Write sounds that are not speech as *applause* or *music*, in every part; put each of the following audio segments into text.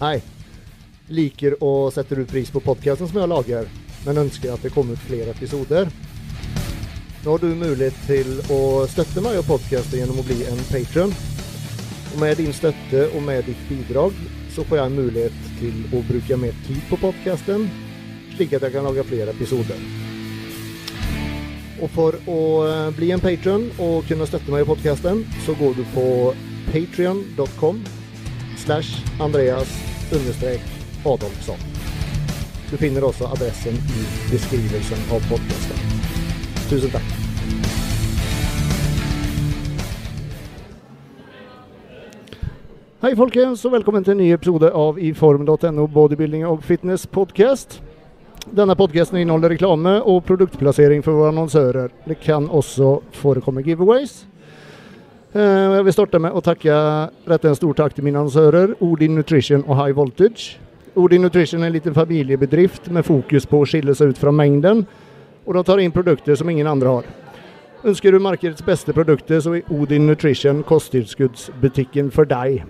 Nei. Liker og setter ut pris på podkasten som jeg lager, men ønsker at det kommer ut flere episoder. Nå har du mulighet til å støtte meg og podkasten gjennom å bli en patron. Og med din støtte og med ditt bidrag så får jeg mulighet til å bruke mer tid på podkasten, slik at jeg kan lage flere episoder. Og for å eh, bli en patron og kunne støtte meg i podkasten, så går du på patrion.com slash Andreas Adolfsson. Du finner også adressen i beskrivelsen av podkasten. Tusen takk. Hei folkens, og velkommen til en ny episode av iform.no bodybuilding og fitness podcast. Denne podcasten inneholder reklame og produktplassering for våre annonsører. Det kan også forekomme giveaways. Eh, Jeg vil starte med å takke rette en stor takk til mine annonsører Odin Nutrition og High Voltage. Odin Nutrition er en liten familiebedrift med fokus på å skille seg ut fra mengden, og de tar inn produkter som ingen andre har. Ønsker du markedets beste produkter, så er Odin Nutrition kosttilskuddsbutikken for deg.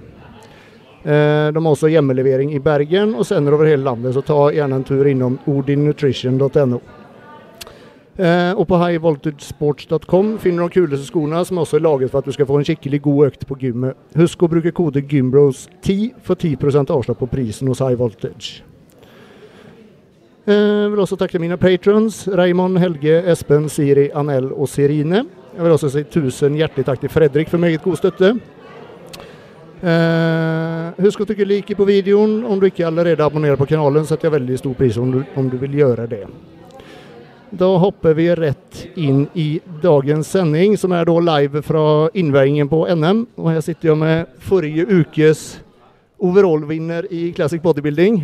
Eh, De har også hjemmelevering i Bergen og sender over hele landet, så ta gjerne en tur innom odinnutrition.no. Eh, Og på highvoltagesports.com finner du de kuleste skoene, som også er laget for at du skal få en skikkelig god økt på gymmet. Husk å bruke kode GYMBROS10 for 10 avslag på prisen hos High Voltage. Eh, Jeg vil også takke mine patrons, Raymond, Helge, Espen, Siri, Anel og Sirine. Jeg vil også si tusen hjertelig takk til Fredrik for meget god støtte. Eh, husk å trykke like på videoen. Om du ikke allerede abonnerer på kanalen, setter jeg veldig stor pris om du, om du vil gjøre det. Da hopper vi rett inn i dagens sending, som er da live fra innveiingen på NM. Og her sitter jeg med forrige ukes overall-vinner i Classic Bodybuilding,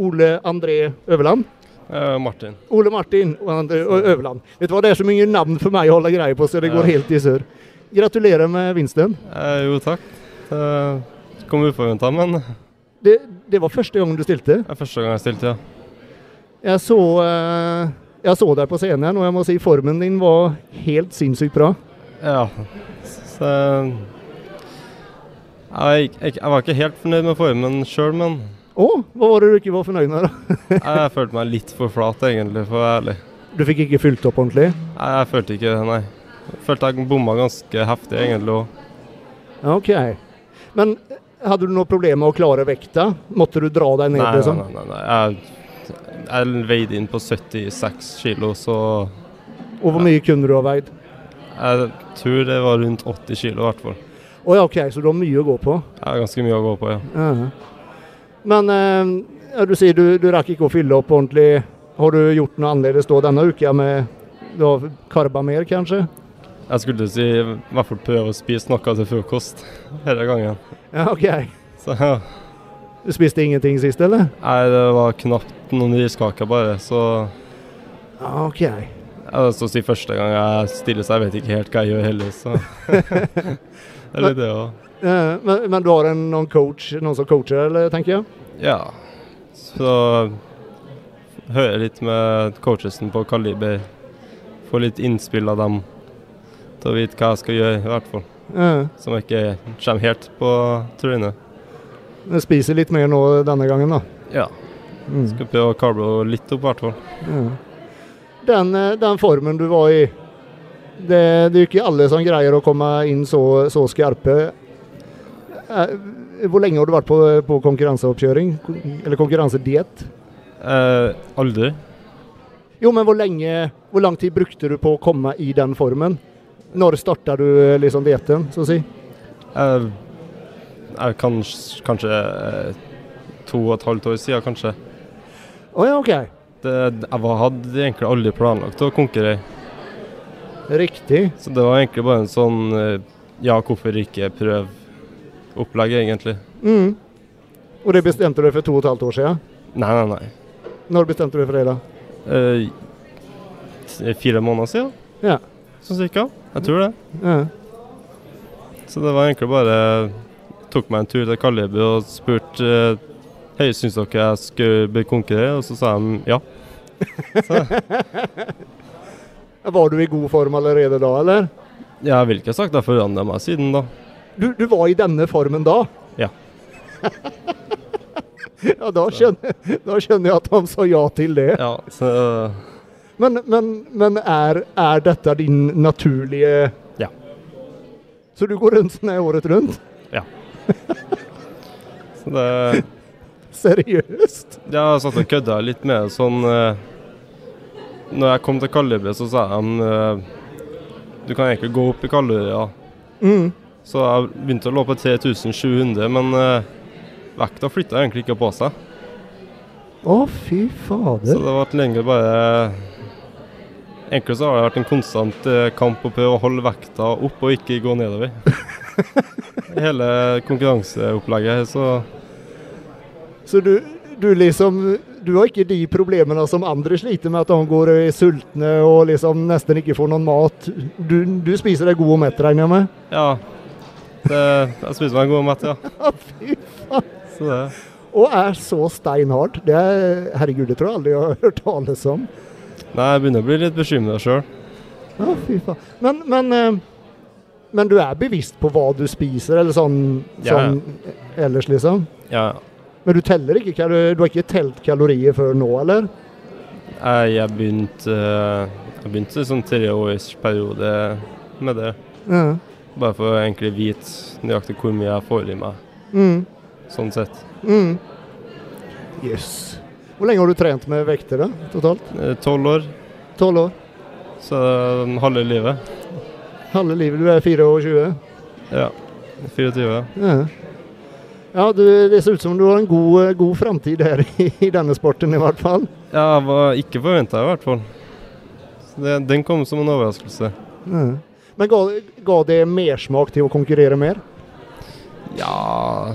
Ole André Øverland. Uh, Martin. Ole Martin og André Øverland. Vet du hva, Det er så mye navn for meg å holde greie på, så det går helt i surr. Gratulerer med vinsten. Uh, jo, takk. Uh, kom uforventa, men det Det, var første gang du stilte. Ja, første gang jeg stilte, ja. Jeg så, eh, jeg så deg på scenen, og jeg må si formen din var helt sinnssykt bra. Ja. Så jeg, jeg, jeg var ikke helt fornøyd med formen sjøl, men Å, hva var det du ikke var fornøyd med, da? *laughs* jeg følte meg litt for flat, egentlig, for å være ærlig. Du fikk ikke fylt opp ordentlig? Nei, jeg følte ikke det, nei. Jeg følte jeg bomma ganske heftig, egentlig òg. Ok. Men hadde du noe problem med å klare vekta? Måtte du dra deg ned? Nei, liksom? nei. nei, nei. Jeg, jeg veide inn på 76 kilo, så Og hvor mye kunne du ha veid? jeg tror det var rundt 80 kilo, i hvert fall. Oh, ja, ok, så du har mye å gå på? Ja, ganske mye å gå på, ja. Ja. Men eh, du sier du, du rakk ikke å fylle opp ordentlig. Har du gjort noe annerledes da denne uka med Du har karba mer, kanskje? Jeg skulle si i hvert fall prøve å spise noe til frokost *laughs* denne gangen. Ja, ok. Så ja. Du spiste ingenting sist, eller? Nei, det var knapt noen riskaker bare, så Ja, ok. jeg lyst å si første gang jeg stiller, så jeg vet ikke helt hva jeg gjør heller, så *laughs* Det er litt det òg. Men, men du har en, noen coach, noen som coacher, eller, tenker jeg? Ja. Så hører litt med coachesen på Kaliber. Får litt innspill av dem til å vite hva jeg skal gjøre, i hvert fall. Eh, Som jeg ikke kommer helt på trynet. Jeg spiser litt mer nå denne gangen, da. Ja. Mm. Skal prøve å karble litt opp, i hvert fall. Ja. Den, eh, den formen du var i det, det er jo ikke alle som greier å komme inn så, så skarpe. Eh, Hvor lenge har du vært på, på konkurranseoppkjøring? Eller konkurransediett? Eh, aldri. Jo, men hvor lenge Hvor lang tid brukte du på å komme i den formen? Når starta du eh, liksom dietten, så å si? Jeg, jeg kanskje, kanskje eh, to og et halvt år siden, kanskje. Å ja, OK. Det, jeg hadde egentlig aldri planlagt å konkurrere. Riktig. Så det var egentlig bare en sånn eh, ja, hvorfor ikke prøve opplegg, egentlig. Mm. Og det bestemte du for to og et halvt år siden? Nei, nei, nei. Når bestemte du for det, da? Eh, fire måneder siden, Ja. sånn cirka. Jeg tror det. ja. Så det var egentlig bare Tok meg en tur til Kalibu og spurte eh, Hei, syns dere jeg skulle bli konkurrere? Og så sa de ja. *laughs* Var du i god form allerede da, eller? Jeg vil ikke ha sagt jeg forandra meg siden da. Du, du var i denne formen da? Ja. *laughs* Ja, da skjønner, da skjønner jeg at han sa ja til det. Ja, så Men, men, men er, er dette din naturlige Ja. Så du går rundt sånn året rundt? *laughs* Så det Seriøst? Jeg har satt og kødda litt med sånn eh, Når jeg kom til Kalibre, så sa de eh, du kan egentlig gå opp i kalorier. Mm. Så jeg begynte å lå på 3700, men eh, vekta flytta egentlig ikke på seg. Å, fy Så det det ble lenger bare Egentlig så har det vært en konstant eh, kamp å prøve å holde vekta opp og ikke gå nedover. *laughs* *laughs* Hele konkurranseopplegget så Så du, du liksom Du har ikke de problemene som andre sliter med, at de går og er sultne og liksom nesten ikke får noen mat. Du, du spiser deg god og mett, regner jeg med? ja. Det, jeg spiser meg en god og ja. *laughs* Ja, fy faen. Så det Og er så steinhard. Det er, herregud, det tror jeg aldri jeg har hørt tales om. Nei, jeg begynner å bli litt bekymra sjøl. Ja, fy faen. Men, men, eh, men du er bevisst på hva du spiser, eller sånn, Ja, ja. sånn ellers, liksom? Ja. Men du teller ikke, du har ikke telt kalorier før nå, eller? Jeg, begynte eh, Jeg begynte sånn treårsperiode med det. Ja. Bare for å egentlig vite nøyaktig hvor mye jeg får i meg, Mm. sånn sett. Mm. Yes. Hvor lenge har du trent med vekter, da, totalt? Eh, Tolv år, Tolv år? så eh, halve livet. Halve livet? Du er 24? Ja. 24. Ja. Ja, du, det ser ut som du har en god, eh, god framtid her i, i denne sporten, i hvert fall. Ja, var ikke forventa i hvert fall. Det, den kom som en overraskelse. Ja. Men ga, ga det mersmak til å konkurrere mer? Ja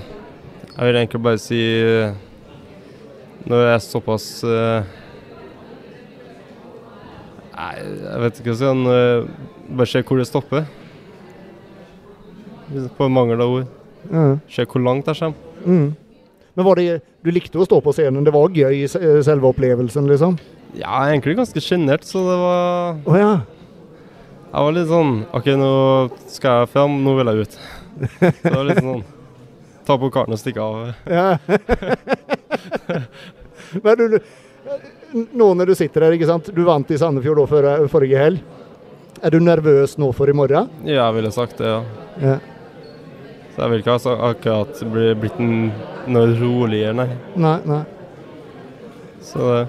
Jeg vil egentlig bare si eh, Når jeg er såpass eh, Nei, jeg vet ikke hva jeg skal si. Bare se hvor det stopper. På mangel av ord. Mm. Se hvor langt jeg kommer. Mm. Men var det, du likte å stå på scenen? Det var gøy, i selve opplevelsen, liksom? Ja, egentlig ganske sjenert, så det var oh, ja. Jeg var litt sånn OK, nå skal jeg fram, nå vil jeg ut. Så det var litt sånn Ta på karten og stikke av. ja. Men du, nå når du sitter her, ikke sant? Du vant i Sandefjord da forrige helg. Er du nervøs nå for i morgen? Ja, jeg ville sagt det, ja. Ja. Så jeg vil ikke ha akkurat bli, blitt noe roligere, nei. Nei, nei. Så det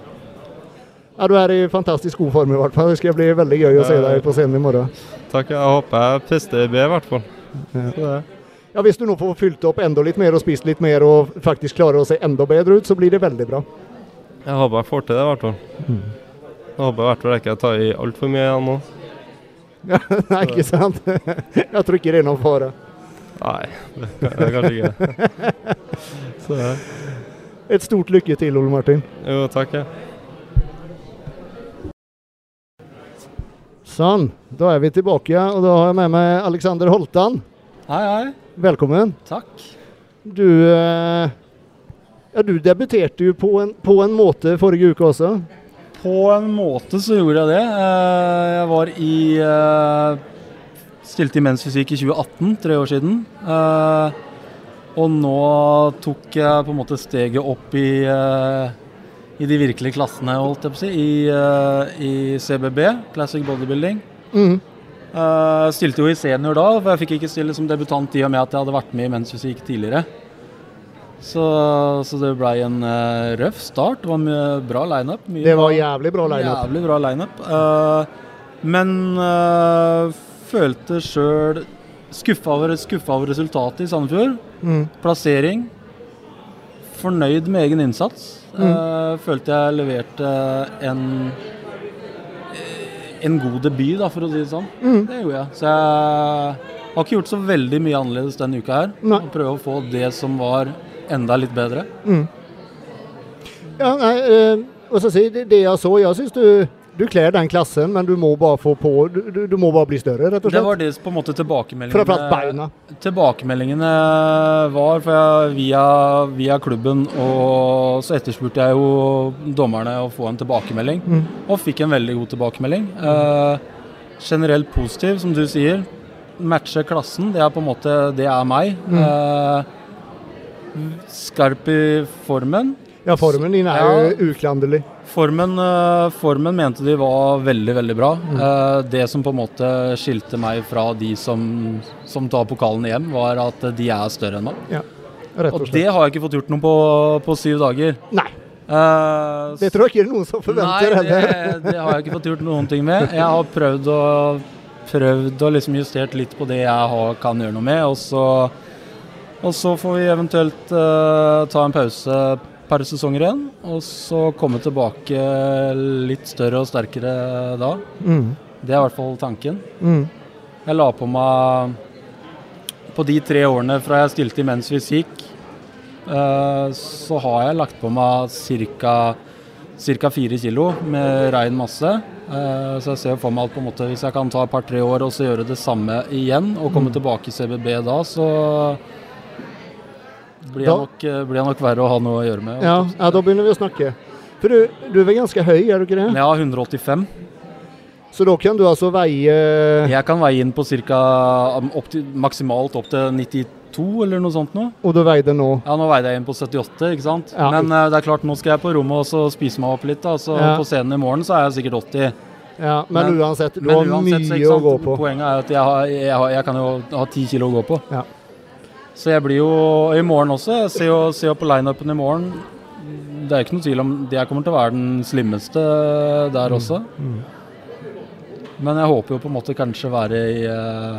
Ja, du er i fantastisk god form i hvert fall. Det skal bli veldig gøy å se deg på scenen i morgen. Takk. Jeg håper jeg puster bedre, i hvert fall. Ja. Så det. Ja, Hvis du nå får fylt opp enda litt mer og spist litt mer og faktisk klarer å se enda bedre ut, så blir det veldig bra. Jeg håper jeg får til det, i hvert fall. Mm. Jeg håper i hvert fall jeg ikke tar i altfor mye igjen nå. *laughs* Nei, ikke sant? Jeg tror ikke det er noen fare. Nei, det er kanskje ikke det. *laughs* Så. Et stort lykke til, Ole Martin. Jo, takk. Ja. Sånn, da er vi tilbake, og da har jeg med meg Alexander Holtan. Hei, hei. Velkommen. Takk. Du, eh, ja, du debuterte jo på en, på en måte forrige uke også. På en måte så gjorde jeg det. Eh, Jeg var i eh, Stilte i mensfysikk i 2018, tre år siden. Eh, Og nå tok jeg på en måte steget opp i, i de virkelige klassene, holdt jeg på å si. I, i CBB, Classic Bodybuilding. Mm. Stilte jo i senior da, for jeg fikk ikke stille som debutant i og med at jeg hadde vært med i mensfysikk tidligere. Så, så det blei en uh, røff start. Det var mye bra lineup. Mye Det var jævlig bra lineup. Jævlig bra lineup. Uh, men uh, følte sjøl skuffa over, skuffa over resultatet i Sandefjord. Mm. Plassering. Fornøyd med egen innsats. Eh, følte jeg leverte en en god debut, da, for å si det sånn. Mm. Det gjorde jeg. Så jeg har ikke gjort så veldig mye annerledes denne uka her. Nei. Prøve å få det som var enda litt bedre. Mm. Ja, nei, eh, skal si, det, det jeg så, jeg syns du, du kler den klassen, men du må bare få på Du, du, må bare bli større, rett og slett. Det var det på en måte tilbakemeldingene. Tilbakemeldingene var for via, via klubben, og så etterspurte jeg jo dommerne å få en tilbakemelding, Mm. og fikk en veldig god tilbakemelding. Eh, generelt positiv, som du sier. Matche klassen, det er på en måte Det er meg. Mm. Eh, Skarp i formen. Ja, formen din er Ja. jo uklanderlig. Formen, eh, formen mente de var veldig, veldig bra. Mm. Eh, det som på en måte skilte meg fra de som, som tar pokalen hjem, var at de er større enn meg. Rett og Og det har jeg ikke fått gjort noe på, på syv dager. Nei, Uh, det tror jeg ikke det er noen som forventer Nei, det, det har jeg ikke fått gjort noen ting med. Jeg har prøvd å, prøvd å liksom justert litt på det jeg har, kan gjøre noe med, og så, og så får vi eventuelt uh, ta en pause per sesonger igjen, og så komme tilbake litt større og sterkere da. Mm. Det er i hvert fall tanken. Mm. Jeg la på meg På de tre årene fra jeg stilte i Men's Fysikk, uh, så har jeg lagt på meg ca. fire kilo med rein masse. Uh, så jeg ser for meg at på en måte, hvis jeg kan ta et par-tre år og så gjøre det samme igjen, og komme tilbake i CBB da, så blir jeg, nok, eh, blir jeg nok verre å ha noe å gjøre med. Ja, ja, da begynner vi å snakke. For du, du er vel ganske høy, er du ikke det? Ja, 185. Så da kan du altså veie Jeg kan veie inn på ca. maksimalt opp til 92 eller noe sånt nå. Og du veide nå Ja, nå veide jeg inn på 78, ikke sant. Ja. Men uh, det er klart, nå skal jeg på rommet og spise meg opp litt. da, Så Ja. på scenen i morgen så er jeg sikkert 80. Ja, men, Men- uansett, du Men har uansett, mye å gå på. Poenget er at jeg, har, jeg, har, jeg kan jo ha 10 kilo å gå på. Ja. Så jeg blir jo i morgen også. Jeg ser jo, ser jo på lineupen i morgen. Det er ikke noe tvil om det jeg kommer til å være den slimmeste der også. Mm. Men jeg håper jo på en måte kanskje være i eh,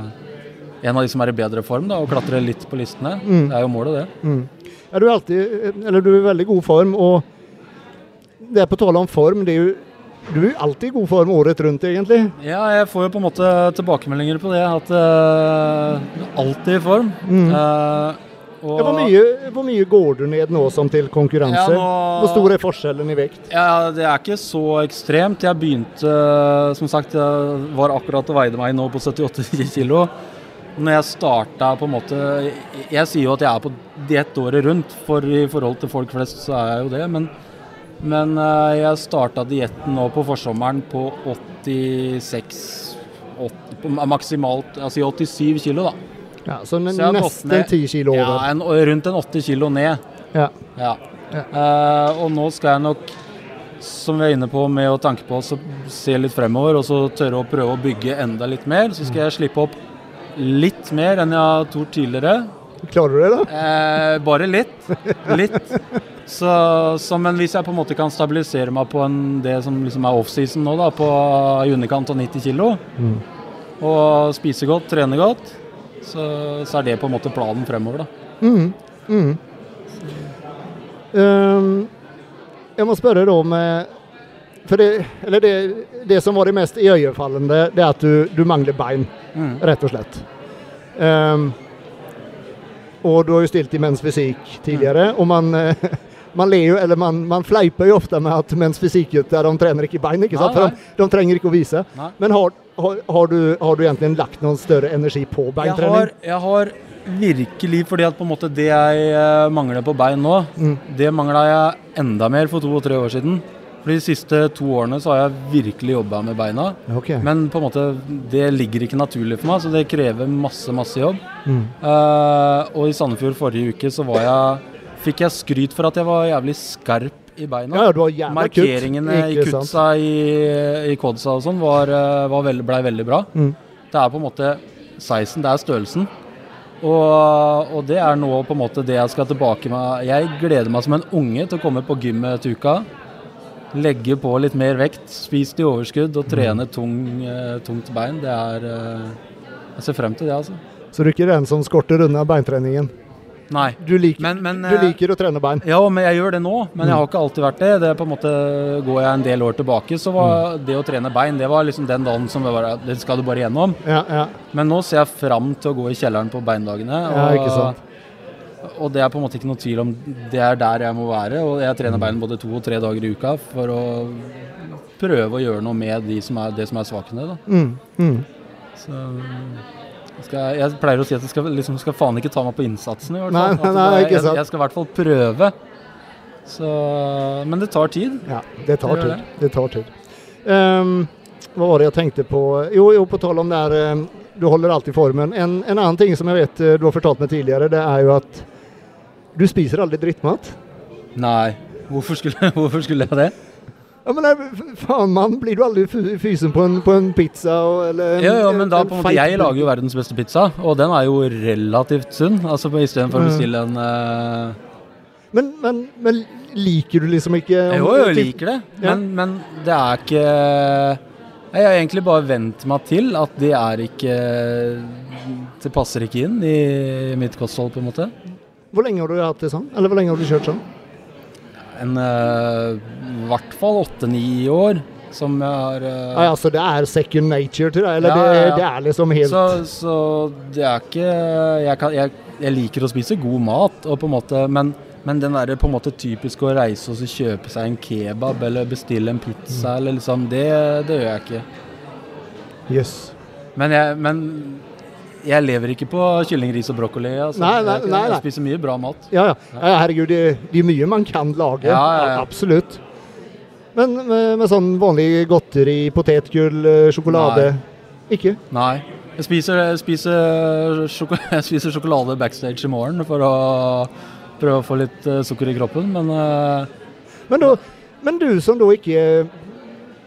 en av de som er i bedre form, da, og klatre litt på listene. Mm. Det er jo målet, det. Mm. Ja, du er alltid Eller du er i veldig god form, og det er på tale om form, det er jo Du er alltid i god form året rundt, egentlig. Ja, jeg får jo på en måte tilbakemeldinger på det, at uh, alltid i form. Mm. Uh, og, Ja, hvor, mye, hvor mye går du ned nå som til konkurranse? Ja, nå- Hvor stor er forskjellen i vekt? Ja, det er ikke så ekstremt. Jeg begynte, som sagt, jeg var akkurat og veide meg nå på 78 kilo. Når jeg starta på en måte Jeg sier jo at jeg er på diett året rundt, for i forhold til folk flest så er jeg jo det. Men, men eh, jeg starta dietten nå på forsommeren på 86 80, på maksimalt Altså 87 kilo, da. Ja, så, Så nesten ned- 10 kilo over. Ja, en, rundt en 80 kilo ned. Ja. Ja. Ja. Uh, og nå skal jeg nok, som vi er inne på med å tanke på, så se litt fremover og så tørre å prøve å bygge enda litt mer. Så skal jeg slippe opp litt mer enn jeg har tort tidligere. Klarer du det, da? Eh, bare litt. Litt. Så, så, men hvis jeg på en måte kan stabilisere meg på en, det som liksom er offseason nå, da, på i underkant av 90 kilo, Mm. og spise godt, trene godt, så, så er det på en måte planen fremover, da. Mm. Mm. Um, jeg må spørre da med for det, eller det, det som var det mest iøynefallende, det er at du, du mangler bein, Mm. rett og slett. Um, og du har jo stilt i Menns Fysikk tidligere, og man, eh, man ler jo, eller man, man fleiper jo ofte med at Menns fysikkgutter de trener ikke bein, ikke sant? Nei, For de, de trenger ikke å vise. Nei. Men har, har, har, du, har du egentlig lagt noen større energi på Jeg beintrening? har, jeg har virkelig fordi at på en måte det jeg eh, mangler på bein nå, Mm. det mangla jeg enda mer for to og tre år siden. For De siste to årene så har jeg virkelig jobba med beina. Okay. Men på en måte, det ligger ikke naturlig for meg, så det krever masse, masse jobb. Mm. Uh, og i Sandefjord forrige uke så var jeg, fikk jeg skryt for at jeg var jævlig skarp i beina. Ja, har jævla kutt. Markeringene i Ikke sant? kutsa i, i Kodsa og sånn var, eh, var blei veldig bra. Mm. Det er på en måte sizen, det er størrelsen. Og, og det er nå på en måte det jeg skal tilbake med. Jeg gleder meg som en unge til å komme på gymmet til uka. Legge på litt mer vekt, spise til overskudd og trene tung, eh, tungt bein. Det er eh, Jeg ser frem til det, altså. Så du er ikke den som skorter unna beintreningen? Nei. Du liker, Men, men du eh, liker å trene bein? Ja, men jeg gjør det nå. Men jeg har ikke alltid vært det. Det på en måte Går jeg en del år tilbake, så var det å trene bein det var liksom den dagen som var, det skal du bare gjennom. Ja, ja. Men nå ser jeg fram til å gå i kjelleren på beindagene. Ja, ikke sant. og det er på en måte ikke noe tvil om det er der jeg må være. Og jeg trener bein både to og tre dager i uka for å prøve å gjøre noe med de som er, det som er svakene. Da. Mm, mm. Så skal, jeg pleier å si at du skal, liksom, skal faen ikke ta meg på innsatsen. i hvert fall. *laughs* nei, At nei, ikke jeg, jeg skal i hvert fall prøve. Så, men det tar tid. Ja, det tar Det tid. Det tar tid. Um, hva var det jeg tenkte på? Jo, jo på tal om det her um, Du holder alltid formen. En, en annen ting som jeg vet eh, du har fortalt meg tidligere, det er jo at Du spiser aldri drittmat? Nei. Hvorfor skulle, *laughs* hvorfor skulle jeg det? Ja, men nei, faen mann, blir du aldri fysen på en, på en pizza og, eller en, Ja, ja, men da på en måte Jeg lager jo verdens beste pizza, og den er jo relativt sunn. Altså Istedenfor å bestille en uh... men, men, men liker du liksom ikke Jo, jo, jeg liker det, Ja. men, men det er ikke Jeg har egentlig bare vent meg til at det er ikke Det passer ikke inn i mitt kosthold, på en måte. Hvor lenge har du hatt det sånn? Eller hvor lenge har du kjørt sånn? En eh, i hvert fall åtte-ni år som jeg har eh, Ja, Så det er second nature til deg? Eller Ja, det, ja, ja. det er liksom helt Så, så det er ikke jeg, kan, jeg, jeg liker å spise god mat, og på en måte, men, men den der på en måte typisk å reise og kjøpe seg en kebab eller bestille en Mm. pizza, eller liksom, det, det gjør jeg ikke. Jøss. Men jeg, men jeg lever ikke på kylling, ris og brokkoli. Altså. Nei, nei, nei, jeg spiser mye bra mat. Ja, ja. ja, herregud, det, det er mye man kan lage. Ja. Absolutt. Men med, med sånn vanlig godteri, potetgull, eh, sjokolade Ikke? Nei. Jeg spiser, jeg, spiser sjoko, *laughs* jeg spiser sjokolade backstage i morgen for å prøve å få litt eh, sukker i kroppen, men eh, Men, da, men du som da ikke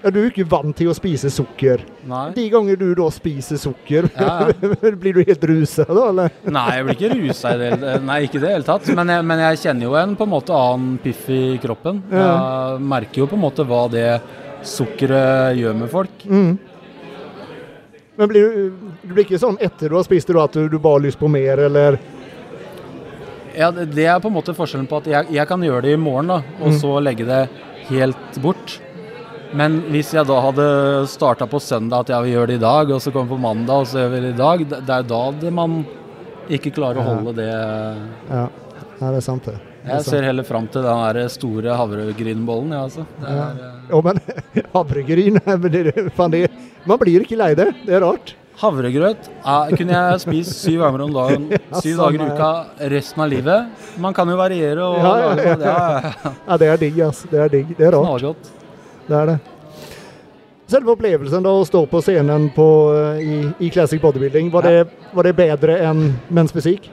ja, Du er ikke vant til å spise sukker. nei. De ganger du da spiser sukker, Ja. *laughs* blir du helt rusa da, eller? Nei, jeg blir ikke rusa i det Nei, ikke i det hele tatt. Men jeg, men jeg kjenner jo en på en måte annen piff i kroppen. Jeg merker jo på en måte hva det sukkeret gjør med folk. Mm. Men blir du, du blir ikke sånn etter du har spist det at du, du bare har lyst på mer, eller? Ja, det det er på en måte forskjellen på at jeg, jeg kan gjøre det i morgen, da, og Mm. så legge det helt bort. Men hvis jeg da hadde starta på søndag at jeg vil gjøre det i dag, og så kommer på mandag og så gjør vi det i dag, det er da det man ikke klarer å holde det Ja, ja det er sant det. Jeg ser heller fram til den der store havregrynbollen, ja, altså. Ja. eh, Ja, men *laughs* havregryn *laughs* Man blir ikke lei det. Det er rart. Havregrøt er, kunne jeg spist syv ganger om dagen, *laughs* syv samme dager i uka resten av livet. Man kan jo variere og Ja, lage ja. det. Ja, det er digg, altså. Det er digg. Det er rart. knallgodt. Det er det. Selve opplevelsen da, å stå på scenen på, eh, i, i Classic Bodybuilding, var det, var det bedre enn menns fysikk?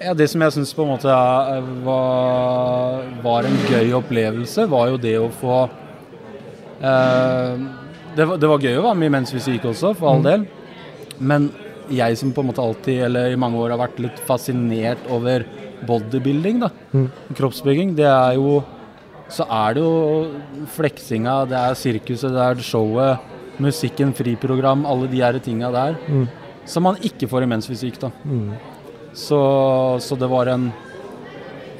Ja, det som jeg syns på en måte var, var en gøy opplevelse, var jo det å få eh, det, var, det var gøy å være med i Mens Fysikk også, for all del. Men jeg som på en måte alltid, eller i mange år, har vært litt fascinert over bodybuilding, da. Mm. Kroppsbygging. Det er jo Så er det jo fleksinga, det er sirkuset, det er showet, musikken, friprogram, alle de her tinga der. Mm. Som man ikke får i mensfysikk, da. Mm. Så, så det var en,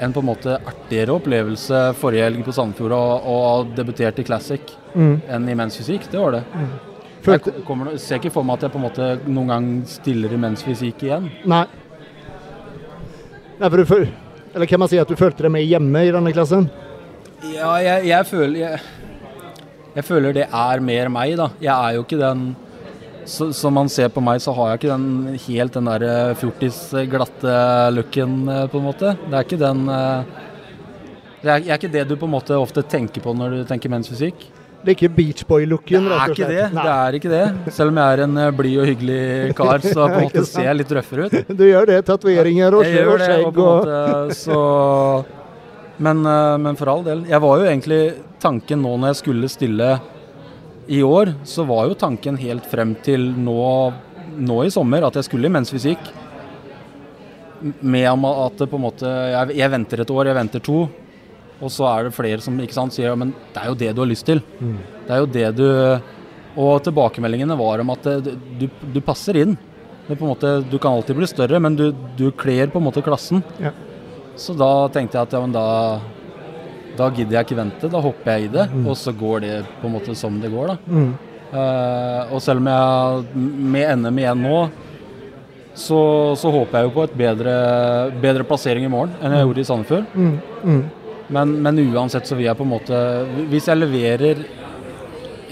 en på en måte artigere opplevelse forrige helg på Sandefjord å ha debuterte i Classic Mm. enn i mensfysikk. Det var det. Følte, Jeg kommer, ser ikke for meg at jeg på en måte noen gang stiller i mensfysikk igjen. nei. nei for du, føl- eller kan man si at du følte deg med hjemme i denne klassen? Ja, jeg, jeg føler jeg, jeg føler det er mer meg, da. Jeg er jo ikke den så, Som man ser på meg, så har jeg ikke den helt den der eh, fjortis-glatte looken, eh, på en måte. Det er ikke den eh, det er, er ikke det du på en måte ofte tenker på når du tenker menns fysikk. Det er ikke Beachboy-looken? Det er ikke det. Nei. det er ikke det. Selv om jeg er en eh, blid og hyggelig kar, så på en *laughs* måte ser jeg litt røffere ut. Du gjør det. Tatoveringer og, skjegg og og måte så men, eh, men for all del. Jeg var jo egentlig tanken nå når jeg skulle stille i år, så var jo tanken helt frem til nå, nå i sommer at jeg skulle i menns fysikk. Med at det på en måte jeg, jeg venter et år, jeg venter to. Og så er det flere som ikke sant, sier ja, men det er jo det du har lyst til. Mm. Det er jo det du Og tilbakemeldingene var om at det, du, du passer inn. Det på en måte, du kan alltid bli større, men du, du kler på en måte klassen. Ja. Så da tenkte jeg at ja, men da, da gidder jeg ikke vente, da hopper jeg i det. Og så går det på en måte som det går, da. Mm. Uh, og selv om jeg med NM igjen nå, så, så håper jeg jo på et bedre, bedre plassering i morgen enn jeg gjorde i Sandefjord. Mm. Mm. Men, men uansett så vil jeg på en måte Hvis jeg leverer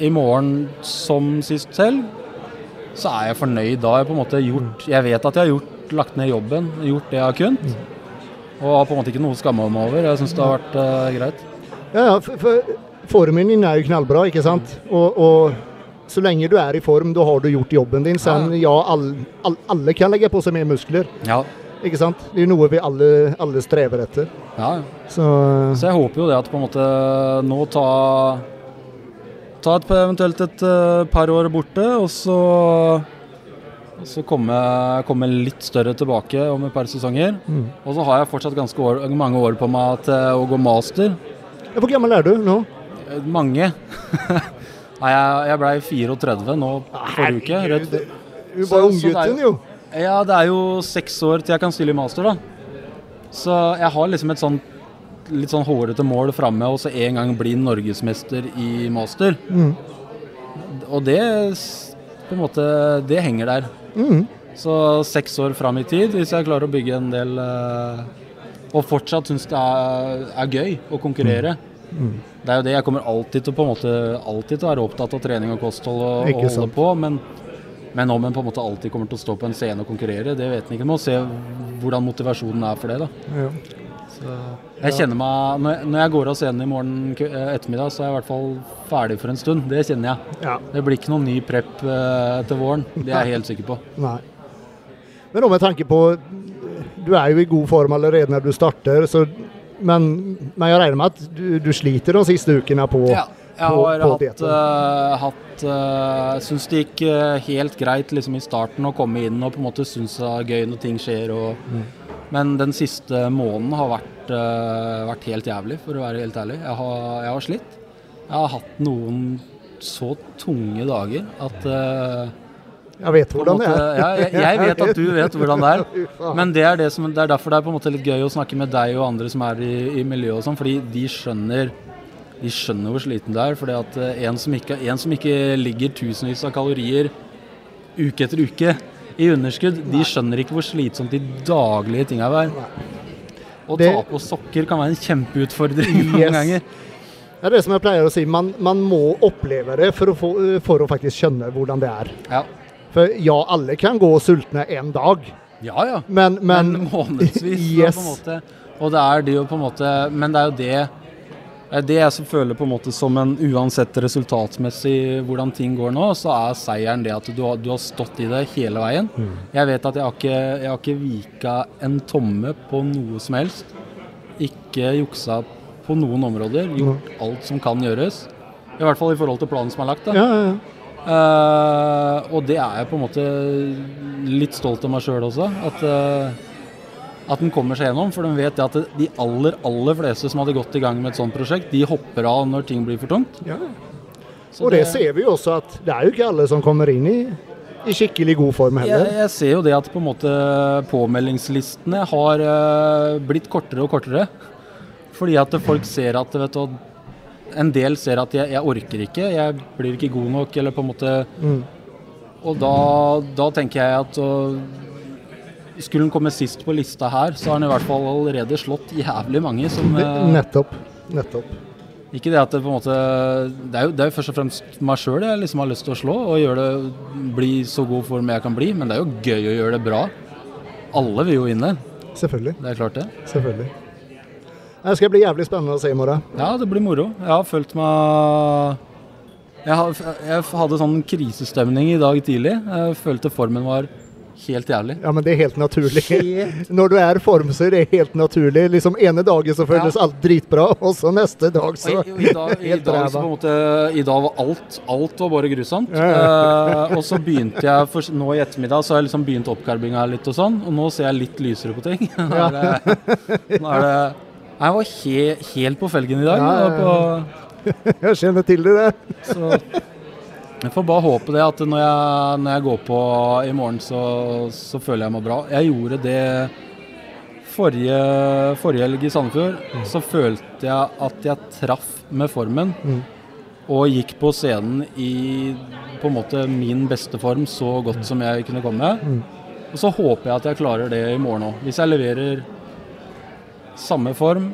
i morgen som sist selv, så er jeg fornøyd. Da har jeg på en måte gjort Jeg vet at jeg har gjort, lagt ned jobben, gjort det jeg har kunnet. Og har på en måte ikke noe å skamme meg over. Jeg syns det har vært uh, greit. Ja, ja, for, for formen din er jo knallbra, ikke sant? Og, og så lenge du er i form, da har du gjort jobben din. Sen, ja, all, all, alle kan legge på seg mer muskler. Ja. Ikke sant? Det er noe vi alle, alle strever etter. Ja, Så, Så jeg håper jo det at på en måte nå ta Ta et, eventuelt et eh, par år borte, og så så komme, komme litt større tilbake om et par sesonger. mm. Og så har jeg fortsatt ganske år, mange år på meg til å gå master. Hvor gammel er du nå? Eh, Mange. *laughs* Nei, jeg, jeg blei 34 nå forrige uke. Rett, Du er unggutten, jo. ja, det er jo seks år til jeg kan stille i master, da. Så jeg har liksom et sånt litt sånn hårete mål framme, og så en gang bli norgesmester i master. Mm. Og det på en måte Det henger der. Mm. Så seks år fram i tid, hvis jeg klarer å bygge en del eh, Og fortsatt syns det er, er gøy å konkurrere. Mm. Det er jo det. Jeg kommer alltid til, på en måte, alltid til å være opptatt av trening og kosthold og, og holde på. Men, men om en på en måte alltid kommer til å stå på en scene og konkurrere, det vet en ikke. Man må se hvordan motivasjonen er for det. da. Ja. Jeg kjenner meg, Når jeg, går av scenen i morgen eh, ettermiddag, så er jeg i hvert fall ferdig for en stund. Det kjenner jeg. ja. Det blir ikke noen ny prep eh, til våren. Det er jeg helt sikker på. *laughs* Nei. Men da med tanke på Du er jo i god form allerede når du starter, så, men, men jeg regner med at du, du sliter de siste ukene på Ja, jeg har hatt, uh, hatt uh, Syns det gikk uh, helt greit liksom i starten å komme inn og på en måte synes det er gøy når ting skjer. Og, Mm. Men den siste måneden har vært, eh, vært helt jævlig, for å være helt ærlig. Jeg har, jeg har slitt. Jeg har hatt noen så tunge dager at eh, Jeg vet hvordan måte, det er. ja, jeg, jeg vet at du *laughs* vet hvordan det er. Men det er, det, som, det er derfor det er litt gøy å snakke med deg og andre som er i, i miljøet og sånn, fordi de skjønner de skjønner hvor sliten du er. fordi at eh, en som ikke, en som ikke ligger tusenvis av kalorier uke etter uke i underskudd, de skjønner ikke hvor slitsomt de daglige tinga er. Å ta på sokker kan være en kjempeutfordring noen Yes. ganger. Det er det som jeg pleier å si, man, man må oppleve det for å, få, for å faktisk skjønne hvordan det er. Ja, For ja, alle kan gå sultne en dag, ja. ja. men, men, men månedsvis. Yes. på en måte. Og det er det jo på en måte Men det er jo det det er det jeg føler på en måte som en uansett resultatmessig hvordan ting går nå, så er seieren det at du har, du har stått i det hele veien. Mm. Jeg vet at jeg har ikke, jeg har ikke vika en tomme på noe som helst. Ikke juksa på noen områder. Gjort alt som kan gjøres. I hvert fall i forhold til planen som er lagt. da. ja, ja, ja. Uh, og det er jeg på en måte litt stolt av meg sjøl også. At, uh, at den kommer seg gjennom. For de vet at de aller aller fleste som hadde gått i gang med et sånt prosjekt, de hopper av når ting blir for tungt. ja. Og det ser vi jo også at det er jo ikke alle som kommer inn i, i skikkelig god form heller. jeg ser jo det at på en måte påmeldingslistene har eh, blitt kortere og kortere. Fordi at folk ser at vet du, En del ser at jeg, jeg orker ikke, jeg blir ikke god nok, eller på en måte Mm. Og da, da tenker jeg at skulle han komme sist på lista her, så har han i hvert fall allerede slått jævlig mange som eh, nettopp. Nettopp. Ikke det at det på en måte Det er jo, det er jo først og fremst meg sjøl jeg liksom har lyst til å slå, og gjøre det bli så god form jeg kan bli. Men det er jo gøy å gjøre det bra. Alle vil jo vinne. Selvfølgelig. Det er klart det. Selvfølgelig. Det skal bli jævlig spennende å se i morgen. Ja, det blir moro. Jeg har følt meg jeg, hadde sånn krisestemning i dag tidlig. Jeg følte formen var helt jævlig. Ja, men det er helt naturlig. Når du er i form, så er det helt naturlig. Liksom ene dagen så føles Ja. alt dritbra, *laughs* og så neste dag så Og i, i, dag, i, *laughs* helt dag, så på ræva. en måte, I dag var alt alt var bare grusomt. Ja, Uh, og så begynte jeg for, Nå i ettermiddag så har jeg liksom begynt oppkarbinga litt og sånn, og nå ser jeg litt lysere på ting. *laughs* Nå er det, nå er det Jeg var he, helt på felgen i dag. Ja, jeg kjenner til det så jeg får bare håpe det at når jeg, når jeg går på i morgen, så, så føler jeg meg bra. Jeg gjorde det forrige, forrige helg i Sandefjord. Så følte jeg at jeg traff med formen. Mm. Og gikk på scenen i på en måte min beste form så godt som jeg kunne komme. Mm. Og så håper jeg at jeg klarer det i morgen òg. Hvis jeg leverer samme form,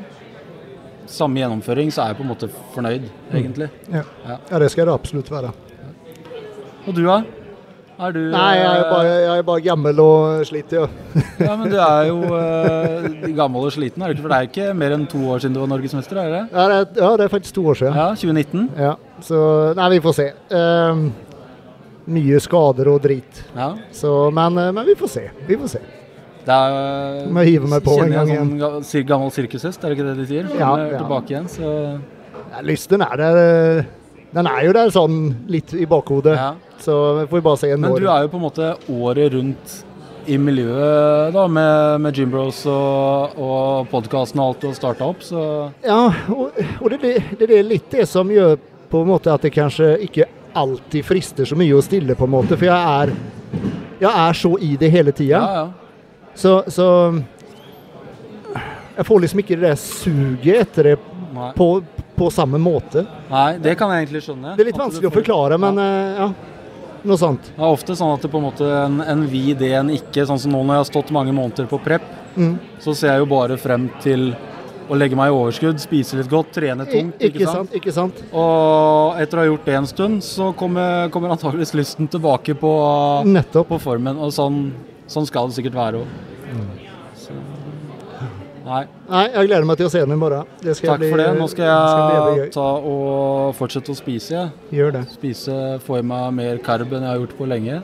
samme gjennomføring, så er jeg på en måte fornøyd, egentlig. Ja. Ja. ja, det skal det absolutt være. Og du, da? Er du Nei, jeg er bare, jeg er bare gammel og sliten, ja. Ja, men du er jo eh, *laughs* gammel og sliten, er du ikke? For det er ikke mer enn to år siden du var norgesmester, er det? Ja, det er, ja, det er faktisk to år siden. Ja, 2019. Ja, så Nei, vi får se. Um, mye skader og drit. Ja. Så, men, eh, men vi får se. Vi får se. Det er Må jeg hive meg på en kjenner jeg sånn gammel sirkushest, er det ikke det de sier? Ja, Kommer ja. Tilbake igjen, så Ja, lysten er der. eh, Den er jo der sånn litt i bakhodet. ja. Så vi får bare se en Men år. du er jo på en måte året rundt i miljøet da, med, med Jim Bros og, og podkasten og alt og starta opp, så Ja, og, og det, det, det er litt det som gjør på en måte at det kanskje ikke alltid frister så mye å stille, på en måte. For jeg er, jeg er så i det hele tida. ja, ja. Så, så Jeg får liksom ikke det der suget etter det på, på samme måte. Nei, det kan jeg egentlig skjønne. Det er litt vanskelig får... å forklare, men eh, ja. Noe sånt. Det er ofte sånn at det på en måte en, en vi, det, en ikke. Sånn som nå når jeg har stått mange måneder på prep, Mm. så ser jeg jo bare frem til å legge meg i overskudd, spise litt godt, trene I, tungt. ikke sant? Ikke sant? Og etter å ha gjort det en stund, så kommer, kommer antageligvis lysten tilbake på, Nettopp. på formen. Og sånn, sånn skal det sikkert være òg. Nei, Nei, jeg gleder meg til å se den i morgen. Takk bli, for det. Nå skal jeg skal ta og fortsette å spise. Gjør det. Spise, Få i meg mer karb enn jeg har gjort på lenge.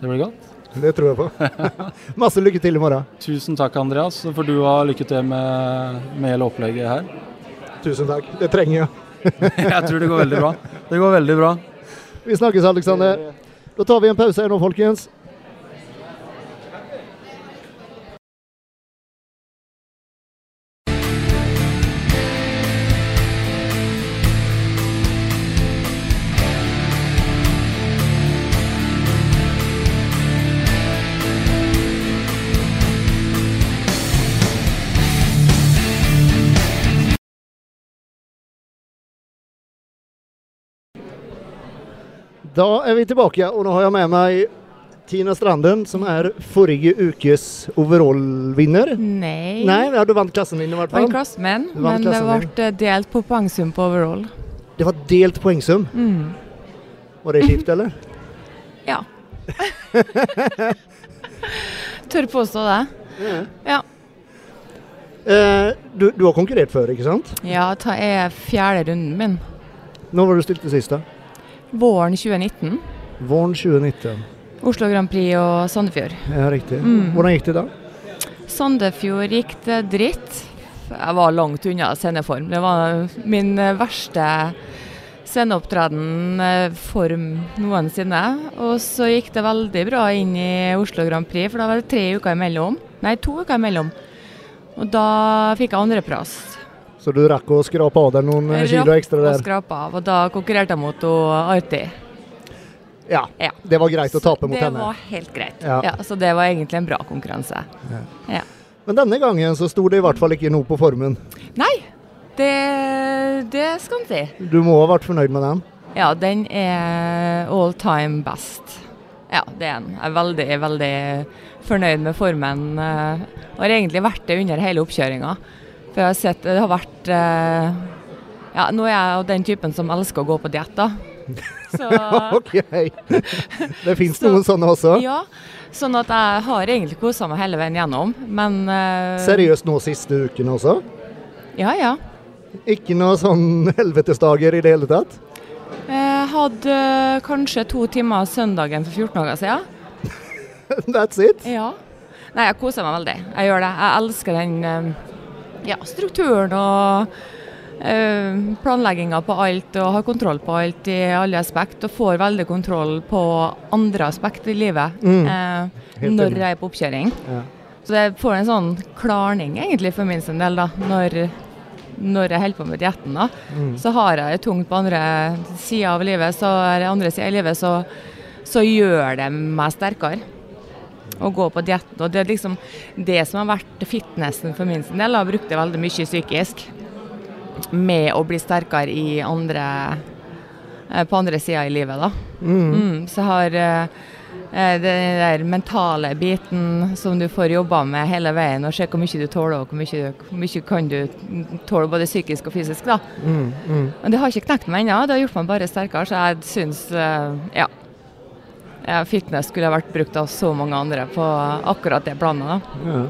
Det blir godt. Det tror jeg på. *laughs* Masse lykke til i morgen. Tusen takk, Andreas. Så får du ha lykke til med, med hele opplegget her. Tusen takk. Det trenger jeg. *laughs* Jeg tror det går veldig bra. Det går veldig bra. Vi snakkes, Alexander. Da tar vi en pause her nå, folkens. Da er vi tilbake, og nå har jeg med meg Tina Stranden, som er forrige ukes overall-vinner. Nei. Nei, ja, du vant klassen din i hvert fall. Vant klassen min, men det ble delt på poengsum på overall. Det var delt poengsum. Mm. Var det kjipt, eller? *laughs* Ja. *laughs* Tør påstå det. Ja. Eh, du, du har konkurrert før, ikke sant? Ja, det er fjerde runden min. Når var du stilt til sist, da? Våren 2019. Våren 2019. Oslo Grand Prix og Sandefjord. Ja, riktig. Mm. Hvordan gikk det da? Sandefjord gikk det dritt. Jeg var langt unna sceneform. Det var min eh, verste sceneopptreden eh, form noensinne. Og så gikk det veldig bra inn i Oslo Grand Prix, for da var det tre uker imellom. Nei, to uker imellom. Og da fikk jeg andreplass. Så du rakk å skrape av deg noen eh, kilo Rakk ekstra å skrape av, og da konkurrerte jeg mot Arti. Ja, Ja. det var greit å tape mot det henne. var helt greit. Ja. Ja. så det var egentlig en bra konkurranse. Men denne gangen så sto det i hvert fall ikke noe på formen. Nei, det, det skal en si. Du må ha vært fornøyd med den? Ja, den er all time best. Ja, det er den. Jeg er veldig, veldig fornøyd med formen. Jeg har egentlig vært det under hele oppkjøringa. For jeg har sett det har vært eh, Ja, nå er jeg av den typen som elsker å gå på diett, da. *laughs* Så OK. Det fins Så- noen sånne også? ja. Sånn at jeg har egentlig kosa meg hele veien gjennom, men eh, Seriøst nå siste uken også? Ja, ja. Ikke noe sånn helvetesdager i det hele tatt? Jeg hadde kanskje to timer søndagen for 14 dager siden. *laughs* That's it? Ja. Nei, jeg koser meg veldig. Jeg gjør det. Jeg elsker den eh, ja, strukturen og uh, planlegginga på alt og har kontroll på alt i alle aspekt. Og får veldig kontroll på andre aspekt i livet Mm. eh, når jeg er på oppkjøring. Ja. Så jeg får en sånn klarning egentlig for min sin del, da. Når, når jeg holder på med dietten, da. Mm. Så har jeg det tungt på andre sida av livet, så eller andre sida i livet, så, så gjør det meg sterkere å gå på dietten. Og det er liksom det som har vært fitnessen for min sin del. Jeg har brukt det veldig mye psykisk. Med å bli sterkere i andre eh, på andre sida i livet, da. Mm. Mm, så har eh, eh, den der mentale biten som du får jobba med hele veien, og se hvor mye du tåler, og hvor mye, hvor mye kan du tåle både psykisk og fysisk. da. Mm. Mm. Men det har ikke knekt meg ennå, det har gjort meg bare sterkere, så jeg syns eh, ja. Ja, Fitness skulle ha vært brukt av så mange andre på akkurat det planet. da. Ja.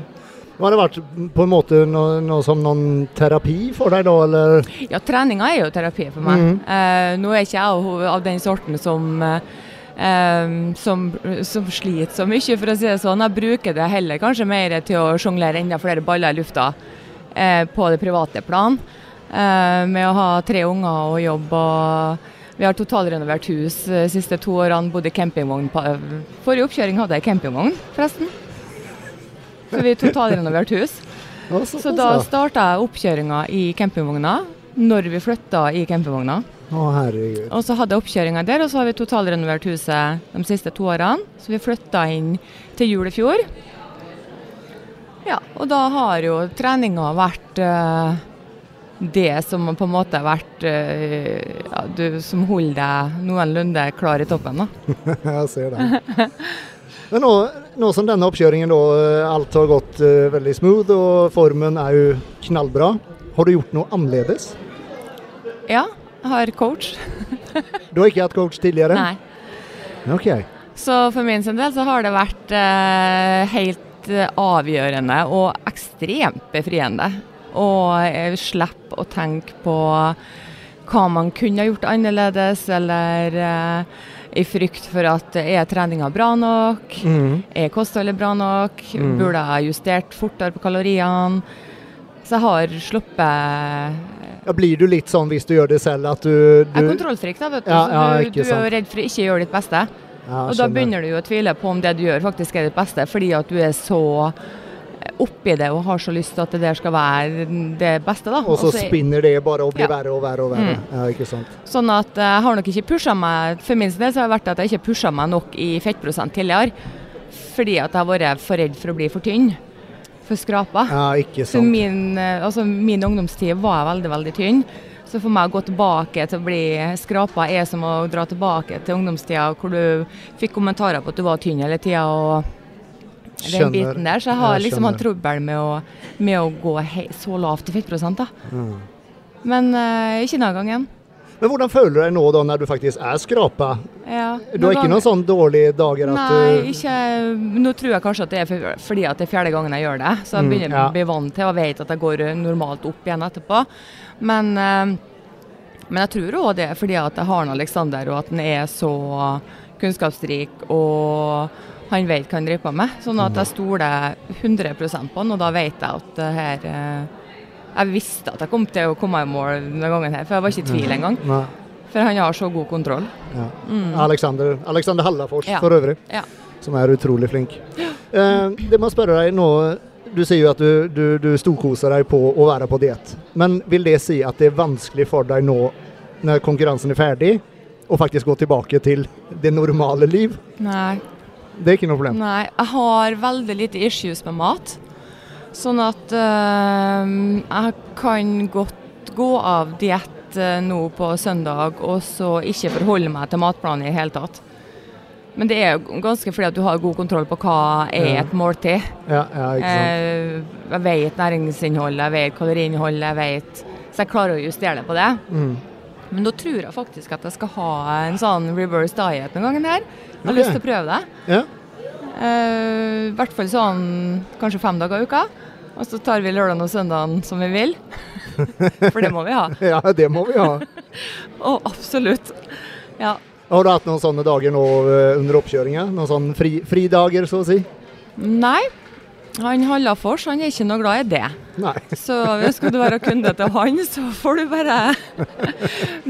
Har det vært på en måte noe, noe som noen terapi for deg da, eller? Ja, treninga er jo terapi for meg. Mhm. Eh, nå er ikke jeg av, av den sorten som, eh, eh, som, som sliter så mye, for å si det sånn. Jeg bruker det heller kanskje mer til å sjonglere enda flere baller i lufta eh, på det private plan. Eh, med å ha tre unger og jobb og vi har totalrenovert hus de siste to årene. Bodde i campingvogn. På, forrige oppkjøring hadde jeg campingvogn, forresten. Så vi totalrenovert hus. *laughs* Så da starta jeg oppkjøringa i campingvogna når vi flytta i campingvogna. Å, herregud. Og så hadde jeg oppkjøringa der, og så har vi totalrenovert huset de siste to årene. Så vi flytta inn til jul i fjor. Ja, og da har jo treninga vært eh, det som på en måte har vært eh, ja, du, Som holder deg noenlunde klar i toppen. da. *laughs* Jeg ser det. Men nå, nå som denne oppkjøringen da, eh, alt har gått uh, veldig smooth og formen er jo knallbra, har du gjort noe annerledes? Ja, jeg har coach. Du har ikke hatt coach tidligere? Nei. Ok. Så for min sin del så har det vært uh, helt avgjørende og ekstremt befriende eh, slippe å tenke på hva man kunne ha gjort annerledes, eller eh, i frykt for at er treninga bra nok, mm. er kostholdet bra nok, Mm. burde jeg justert fortere på kaloriene. Så jeg har sluppet Ja, blir du litt sånn hvis du gjør det selv, at du, Jeg er du kontrollfrik, da, vet du. Ja, ja, du, du er redd for å ikke gjøre ditt beste. ja, Og da begynner du å tvile på om det du gjør faktisk er ditt beste, fordi at du er så oppi det og har så lyst til at det der skal være det beste. da. Og så spinner det bare og blir Ja. verre og verre og verre. Mm. Ja, ikke sant. Sånn at eh, jeg har nok ikke pusha meg For min del så har det vært at jeg ikke pusha meg nok i fettprosent tidligere. Fordi at jeg har vært for redd for å bli for tynn. For skrapa. Ja, ikke Så sant. min, eh, altså min ungdomstid var veldig, veldig tynn. Så for meg å gå tilbake til å bli skrapa er som å dra tilbake til ungdomstida hvor du fikk kommentarer på at du var tynn hele tida. Den biten der, Så jeg har Jeg liksom hatt trøbbel med å, med å gå så lavt i fettprosent. da. Mm. Men uh, ikke denne gangen. Men hvordan føler du deg nå da, når du faktisk er skrapa? Ja, Du har ikke noen sånne dårlige dager at Nei, ikke Nå tror jeg kanskje at det er fordi at det er fjerde gangen jeg gjør det. Så jeg Mm, begynner ja. å bli vant til og vet at jeg går normalt opp igjen etterpå. Men, eh, men jeg tror òg det er fordi at jeg har en Aleksander, og at han er så kunnskapsrik og han vet hva han driver på med. Sånn at jeg stoler 100% på han, og da vet jeg at det her eh, Jeg visste at jeg kom til å komme i mål denne gangen her, for jeg var ikke i tvil engang. Nei. For han har så god kontroll. Ja. Mm. Alexander, Alexander Hallafors Ja. for øvrig, Ja. som er utrolig flink. Eh, det må jeg spørre deg nå, du sier jo at du, du, du storkoser deg på å være på diett. Men vil det si at det er vanskelig for deg nå, når konkurransen er ferdig, å faktisk gå tilbake til det normale liv? Nei. Det er ikke noe problem? Nei, jeg har veldig lite issues med mat. Sånn at eh, jeg kan godt gå av diett eh, nå på søndag og så ikke forholde meg til matplanen i det hele tatt. Men det er jo ganske fordi at du har god kontroll på hva er et måltid. Ja, ja, ikke. Eh, jeg vet næringsinnholdet, jeg vet kaloriinnholdet, jeg vet Så jeg klarer å justere det på det. Mm. Men da tror jeg faktisk at jeg skal ha en sånn reverse diet noen ganger her. Jeg har okay. lyst til å prøve det. Ja. Uh, I hvert fall sånn kanskje fem dager i uka. Og så tar vi lørdag og søndag som vi vil. *laughs* For det må vi ha. *laughs* ja, det må vi ha. *laughs* Å, absolutt. Ja. Har du hatt noen sånne dager nå eh, under oppkjøringa? Noen sånne fri, fridager, så å si? Nei, han Hallafors han er ikke noe glad i det. Nei. Så skal du være kunde til han, så får du bare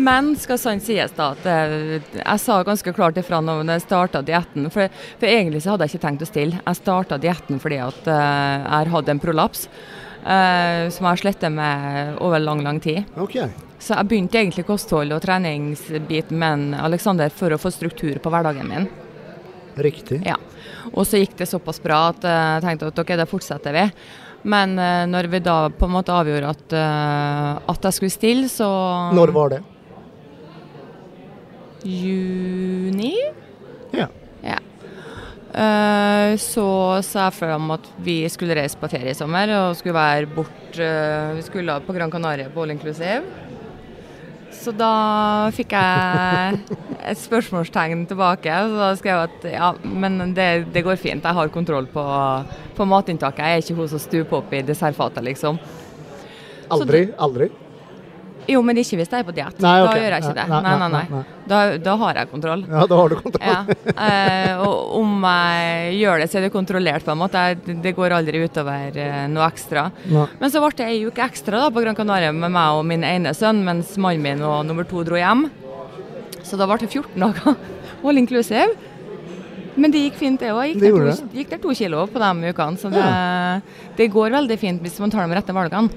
Men skal sant sies da at eh, jeg sa ganske klart ifra når jeg starta dietten. For, for egentlig så hadde jeg ikke tenkt å stille. Jeg starta dietten fordi at eh, jeg har hatt en prolaps. eh, som jeg har slettet med over lang, lang tid. Okay. Så jeg begynte egentlig kosthold og treningsbiten med Alexander for å få struktur på hverdagen min. Riktig. Ja. Og så gikk det såpass bra at eh, jeg tenkte at ok, det fortsetter vi. Men eh, når vi da på en måte avgjorde at, eh, at jeg skulle stille, så Når var det? Juni? Ja. Ja. Så sa jeg for dem at vi skulle reise på ferie i sommer og skulle være bort Vi skulle på Gran Canaria på all inclusive. Så da fikk jeg et spørsmålstegn tilbake. Så da skrev jeg at ja, men det, det går fint. Jeg har kontroll på, på matinntaket. Jeg er ikke hun som stuper opp i dessertfatet, liksom. Aldri? Aldri? Jo, men ikke hvis jeg er på diett. Da gjør jeg ikke det. Nei, Nei, nei, nei. Da, da har jeg kontroll. Ja, da har du kontroll. Ja. Eh, og om jeg gjør det, så er det kontrollert, på en måte. Det går aldri utover eh, noe ekstra. Nei. Men så ble det ei uke ekstra da, på Gran Canaria med meg og min ene sønn, mens mannen min og nummer to dro hjem. Så da ble det 14 dager *laughs* all inclusive. Men det gikk fint, det òg. Gikk, Det to- gikk der to kilo på de ukene. Så det, det går veldig fint hvis man tar de rette valgene.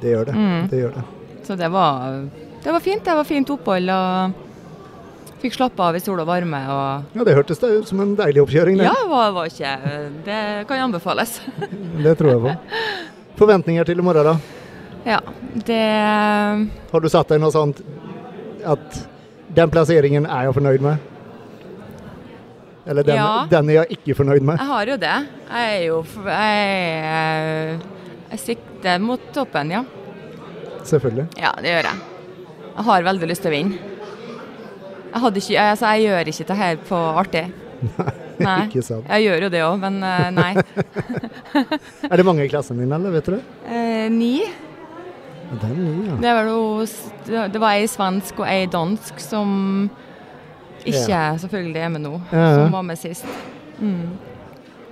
Det gjør det. Mm. det, gjør det. Så det var, det var fint. Det var fint opphold. og Fikk slappe av i sol og varme. og Ja, Det hørtes da ut som en deilig oppkjøring. Det, Ja, det var, var ikke Det kan anbefales. *laughs* det tror jeg på. Forventninger til i morgen, da? Ja, det Har du satt deg noe sånt at den plasseringen er jeg fornøyd med? Eller den, Ja. den er jeg ikke fornøyd med? Jeg har jo det. Jeg er jo Jeg, jeg sikter mot toppen, ja. Selvfølgelig. Ja, det gjør jeg. Jeg har veldig lyst til å vinne. Jeg, ikke, altså, jeg gjør ikke det her på artig. Nei. Ikke sant. Jeg gjør jo det òg, men eh, nei. *laughs* Er det mange i klassen din, eller vet du det? Eh, ni. Det er ni, ja. Det var, jo, det var ei svensk og ei dansk som ikke selvfølgelig er med nå, Ja, ja. som var med sist. Mm.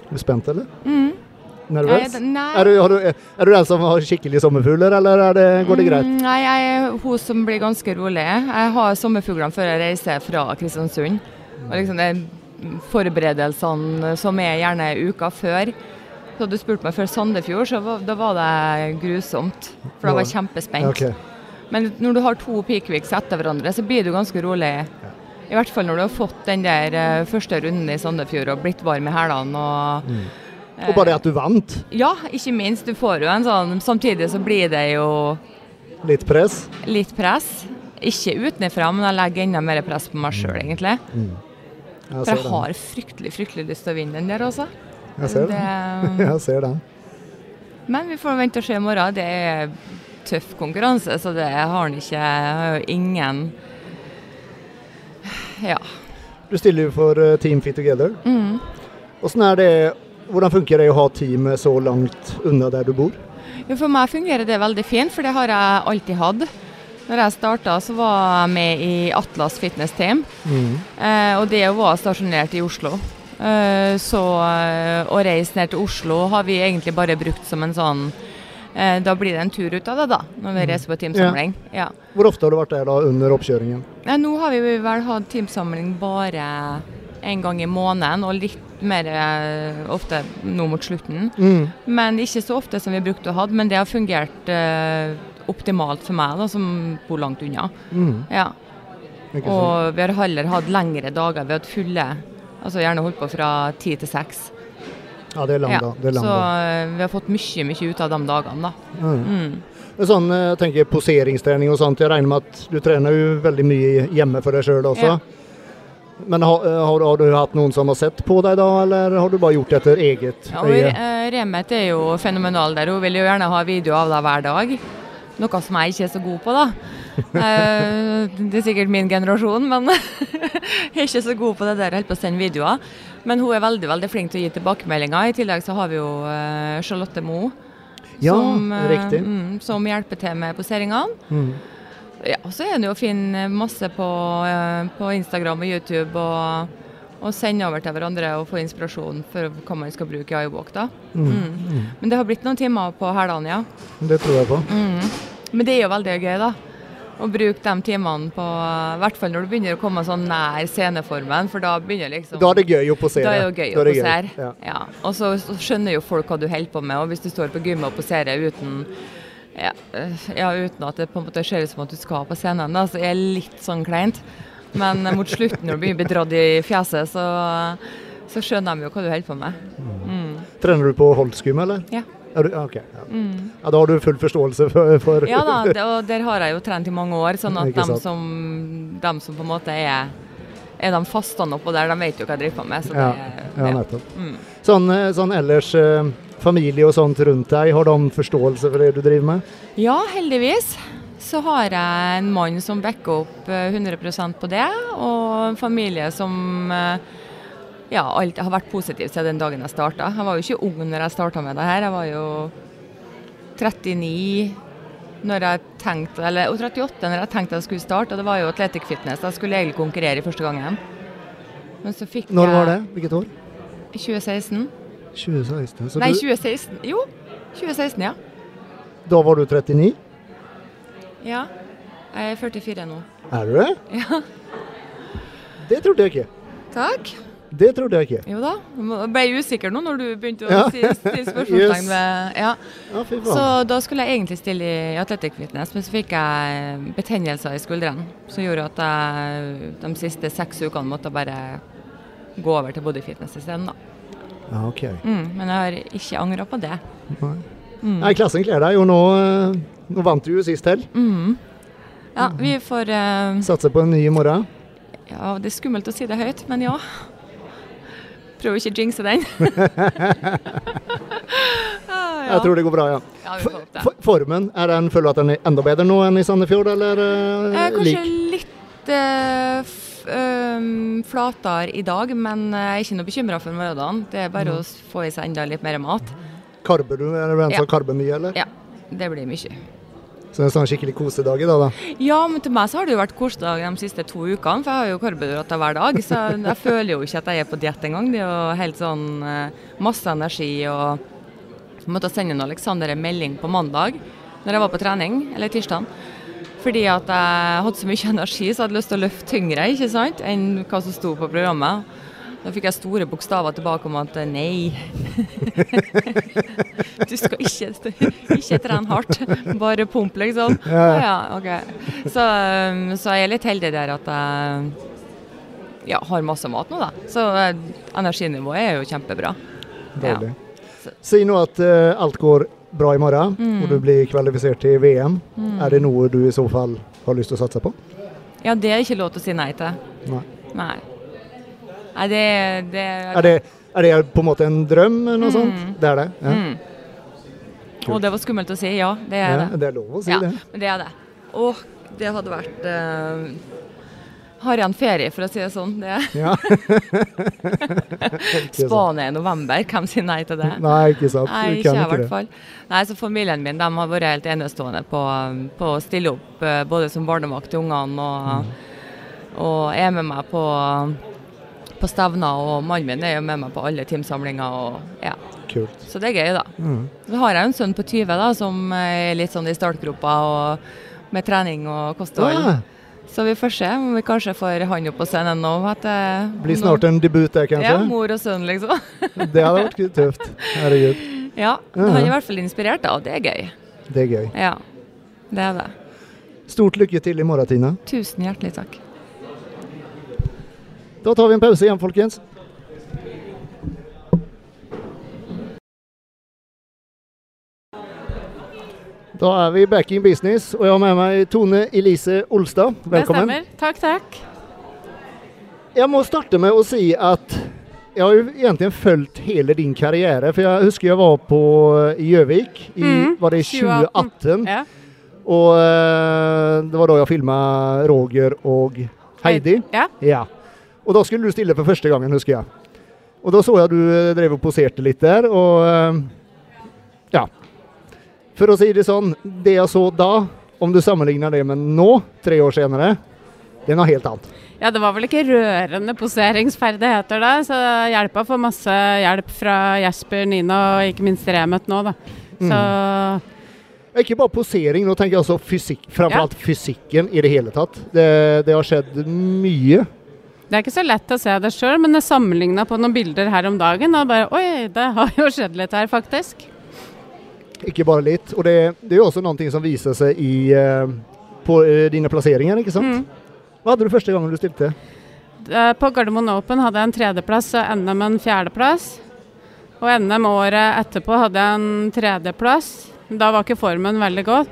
Er du spent, eller? Mm. Nervøs? Jeg- nei. Er du, du, er du den som har skikkelig sommerfugler, eller er det, går det greit? Mm, Nei, jeg er hun som blir ganske rolig. Jeg har sommerfuglene før jeg reiser fra Kristiansund. Og liksom det er forberedelsene som er gjerne uka før. Så du spurte meg før Sandefjord, så var, da var det grusomt. For da var jeg kjempespent. Okay. Men når du har to peakweeks etter hverandre, så blir du ganske rolig. I hvert fall når du har fått den der eh, første runden i Sandefjord og blitt varm i hælene. Og, Mm. Og bare det at du vant, ja, ikke minst. Du får jo en sånn Samtidig så blir det jo litt press. litt press. Ikke utenfra, men jeg legger enda mer press på meg sjøl, egentlig. Jeg For jeg den. har fryktelig fryktelig lyst til å vinne den der, også. Jeg ser den. Det, *laughs* Jeg ser den. men vi får vente og se i morgen. Det er tøff konkurranse, så det har han ikke har jo ingen Ja. Du stiller jo for eh, Team Fit Together. Mm. Er det, hvordan funker det å ha teamet så langt unna der du bor? Jo, For meg fungerer det veldig fint, for det har jeg alltid hatt. Når jeg starta, så var jeg med i Atlas Fitness Team, Mm. eh, og det var stasjonert i Oslo. Eh, så eh, å reise ned til Oslo har vi egentlig bare brukt som en sånn eh, Da blir det en tur ut av det, da, når vi reiser på teamsamling. Ja. Hvor ofte har du vært der da under oppkjøringen? Nei, nå har vi vel hatt teamsamling bare en gang i måneden, og litt mer eh, ofte nå mot slutten. Mm. Men ikke så ofte som vi brukte å ha, men det har fungert eh, optimalt for meg, da, som bor langt unna. Mm. Ja. Og vi har heller hatt lengre dager. Vi har hatt fulle, altså gjerne holdt på fra ti til seks. Ja, det er lang Ja. da. Det er lang Så da. eh, vi har fått mye, mye ut av de dagene, da. Mm. Mm. Sånn, eh, jeg tenker poseringstrening og sånt. Jeg regner med at du trener jo veldig mye hjemme for deg sjøl også. Ja. Men har, eh, har, har du hatt noen som har sett på deg da, eller har du bare gjort det etter eget øye? Ja, Remet er jo fenomenal der. Hun vil jo gjerne ha video av deg hver dag. Noe som jeg ikke er så god på, da. *laughs* Eh, det er sikkert min generasjon, men *laughs* jeg er ikke så god på det der. Holder på å sende videoer. Men hun er veldig veldig flink til å gi tilbakemeldinger. I tillegg så har vi jo eh, Charlotte Moe. Ja, som, eh. Mm, som hjelper til med poseringene. Mm. Ja, så er det jo å finne masse på, eh, på Instagram og YouTube og, og sende over til hverandre og få inspirasjon for hva man skal bruke i iWalk. da. Mm. Mm. Men det har blitt noen timer på helgene, ja. Det tror jeg på. Mm. Men det er jo veldig gøy, da. Å bruke de timene på I hvert fall når du begynner å komme sånn nær sceneformen, for da begynner liksom Da er det gøy å posere. da er det jo gøy å det posere. Ja. Ja. Og så, så skjønner jo folk hva du holder på med, og hvis du står på gymmet og poserer uten ja, ja, uten at det på en måte ser ut som at du skal på scenen, da, så er det litt sånn kleint. Men mot slutten, når du begynner å bli dratt i fjeset, så, så skjønner de jo hva du holder på med. Mm. Trener du på holdskum, eller? Ja. Du, okay, ja. Mm. ja, da har du full forståelse for, for Ja da, det, og der har jeg jo trent i mange år, sånn at de som, dem som på en måte er, er de fastene oppå der, de vet jo hva jeg driver på med. Så det, ja, ja. nettopp. Mm. Sånn, eh, sånn ellers, eh, familie og sånt rundt deg, har de forståelse for det du driver med? Ja, heldigvis så har jeg en mann som backer opp eh, 100% på det, og en familie som eh, ja, alltid har vært positiv siden den dagen jeg starta. Jeg var jo ikke ung når jeg starta med det her, jeg var jo 39 når jeg tenkte, eller 38 når jeg tenkte jeg skulle starte, og det var jo Atletic Fitness. Jeg skulle egentlig konkurrere i første gangen. Men så fikk Når var det? Hvilket år? 2016. 2016. Så Nei, 2016. Jo, 2016, ja. da var du 39? Ja. Jeg er 44 nå. Er du det? Ja. Det trodde jeg ikke. Takk. Det trodde jeg ikke. Jo da. Jeg ble usikker nå når du begynte å Ja. si, stille spørsmålstegn Yes. ved Ja. Ja, Så da skulle jeg egentlig stille i Athletic Fitness, men så fikk jeg betennelser i skuldrene. Som gjorde at jeg de siste seks ukene måtte bare gå over til body fitness isteden. da. Ja, ok. Mm, men jeg har ikke angra på det. Nei. Mm. Nei, klassen kler deg jo nå. eh, Nå vant du jo sist helg. Mm. Ja, vi får uh, Satser på en ny i morgen. Ja, det er skummelt å si det høyt, men ja. Prøv ikke å jinxe den. *laughs* ah, ja. Jeg tror det går bra, ja. ja, vi får opp det. For- Formen, er den, føler du at den er enda bedre nå enn i Sandefjord, eller uh, Eh, kanskje lik? litt eh, øhm, flatere i dag, men jeg er ikke noe bekymra for morgendagen. Det er bare å få i seg enda litt mer mat. Karber du? Er det Ja. som karber mye, eller? Ja, det blir mye. Så en sånn skikkelig kosedag i dag, da? Ja, men til meg så har det jo vært kosedag de siste to ukene, for jeg har jo karbohydrater hver dag. Så jeg føler jo ikke at jeg er på diett engang. Det er jo helt sånn eh, masse energi og Jeg måtte sende en Aleksander en melding på mandag når jeg var på trening, eller tirsdag. Fordi at jeg hadde så mye energi, så jeg hadde lyst til å løfte tyngre ikke sant, enn hva som sto på programmet. Da fikk jeg store bokstaver tilbake om at eh, nei. *laughs* du skal ikke, ikke trene hardt, bare pump, liksom. Ja. Ja, ja, ok. Så, um, så jeg er litt heldig der at jeg ja, har masse mat nå, da. Så eh, energinivået er jo kjempebra. Deilig. Si nå at uh, alt går bra i morgen, Mm. og du blir kvalifisert til VM. Er det noe du i så fall har lyst til å satse på? Ja, det er ikke lov til å si nei til. Nei. Nei. Nei, det, det Er det, er det på en måte en drøm, eller noe Mm. sånt? Det er det? Ja. mm. Og det var skummelt å si, ja. Det er Ja, det. det er lov å si Ja, det. men det er det. Åh, det hadde vært uh, Har jeg en ferie, for å si det sånn. Det Ja. *laughs* Spania i november, hvem sier nei til det? Nei, ikke sant. Nei, ikke jeg i hvert fall. Nei, så Familien min de har vært helt enestående på, på å stille opp eh, både som barnevakt til ungene og, og er med meg på, på stevner. Og mannen min er jo med meg på alle teamsamlinger. Og, ja. Kult. Så det er gøy, da. Mm. Så har jeg en sønn på 20 da, som er litt sånn i startgropa og med trening og kosthold. Ah, Så vi får se om vi kanskje får han opp på scenen nå. Det blir snart en debut der, Ja, mor og sønn, liksom. *laughs* Det hadde vært tøft. Herregud. *laughs* Ja, Han er i hvert fall inspirert, da, og det er gøy. Det er gøy. Ja, det er det. Stort lykke til i morgen, Tina. Tusen hjertelig takk. Da tar vi en pause igjen, folkens. Da er vi back in business, og jeg har med meg Tone Elise Olstad. Velkommen. Det stemmer. Takk, takk. Jeg må starte med å si at jeg har jo egentlig fulgt hele din karriere. For jeg husker jeg var på Gjøvik i Mm, var det 2018. Ja. Og eh, det var da jeg filma Roger og Heidi. Ja. Ja. Og da skulle du stille for første gangen, husker jeg. Og da så jeg du eh, drev og poserte litt der, og eh, ja. For å si det sånn, det jeg så da, om du sammenligner det med nå, tre år senere, det er noe helt annet. ja, det var vel ikke rørende poseringsferdigheter da, så hjelpa får masse hjelp fra Jesper, Nina og ikke minst Remet nå, da. Så Ikke bare posering, nå tenker jeg også fysikk, framfor Ja. alt fysikken i det hele tatt. Det, det har skjedd mye. det er ikke så lett å se det sjøl, men jeg sammenligna på noen bilder her om dagen, og bare Oi, det har jo skjedd litt her, faktisk. Ikke bare litt. Og det, det er jo også noe som viser seg i, eh, på eh, dine plasseringer, ikke sant? Mm. Hva hadde du første gangen du stilte? Eh, På Gardermoen Open hadde jeg en tredjeplass og NM en fjerdeplass. Og NM året etterpå hadde jeg en tredjeplass. Da var ikke formen veldig god.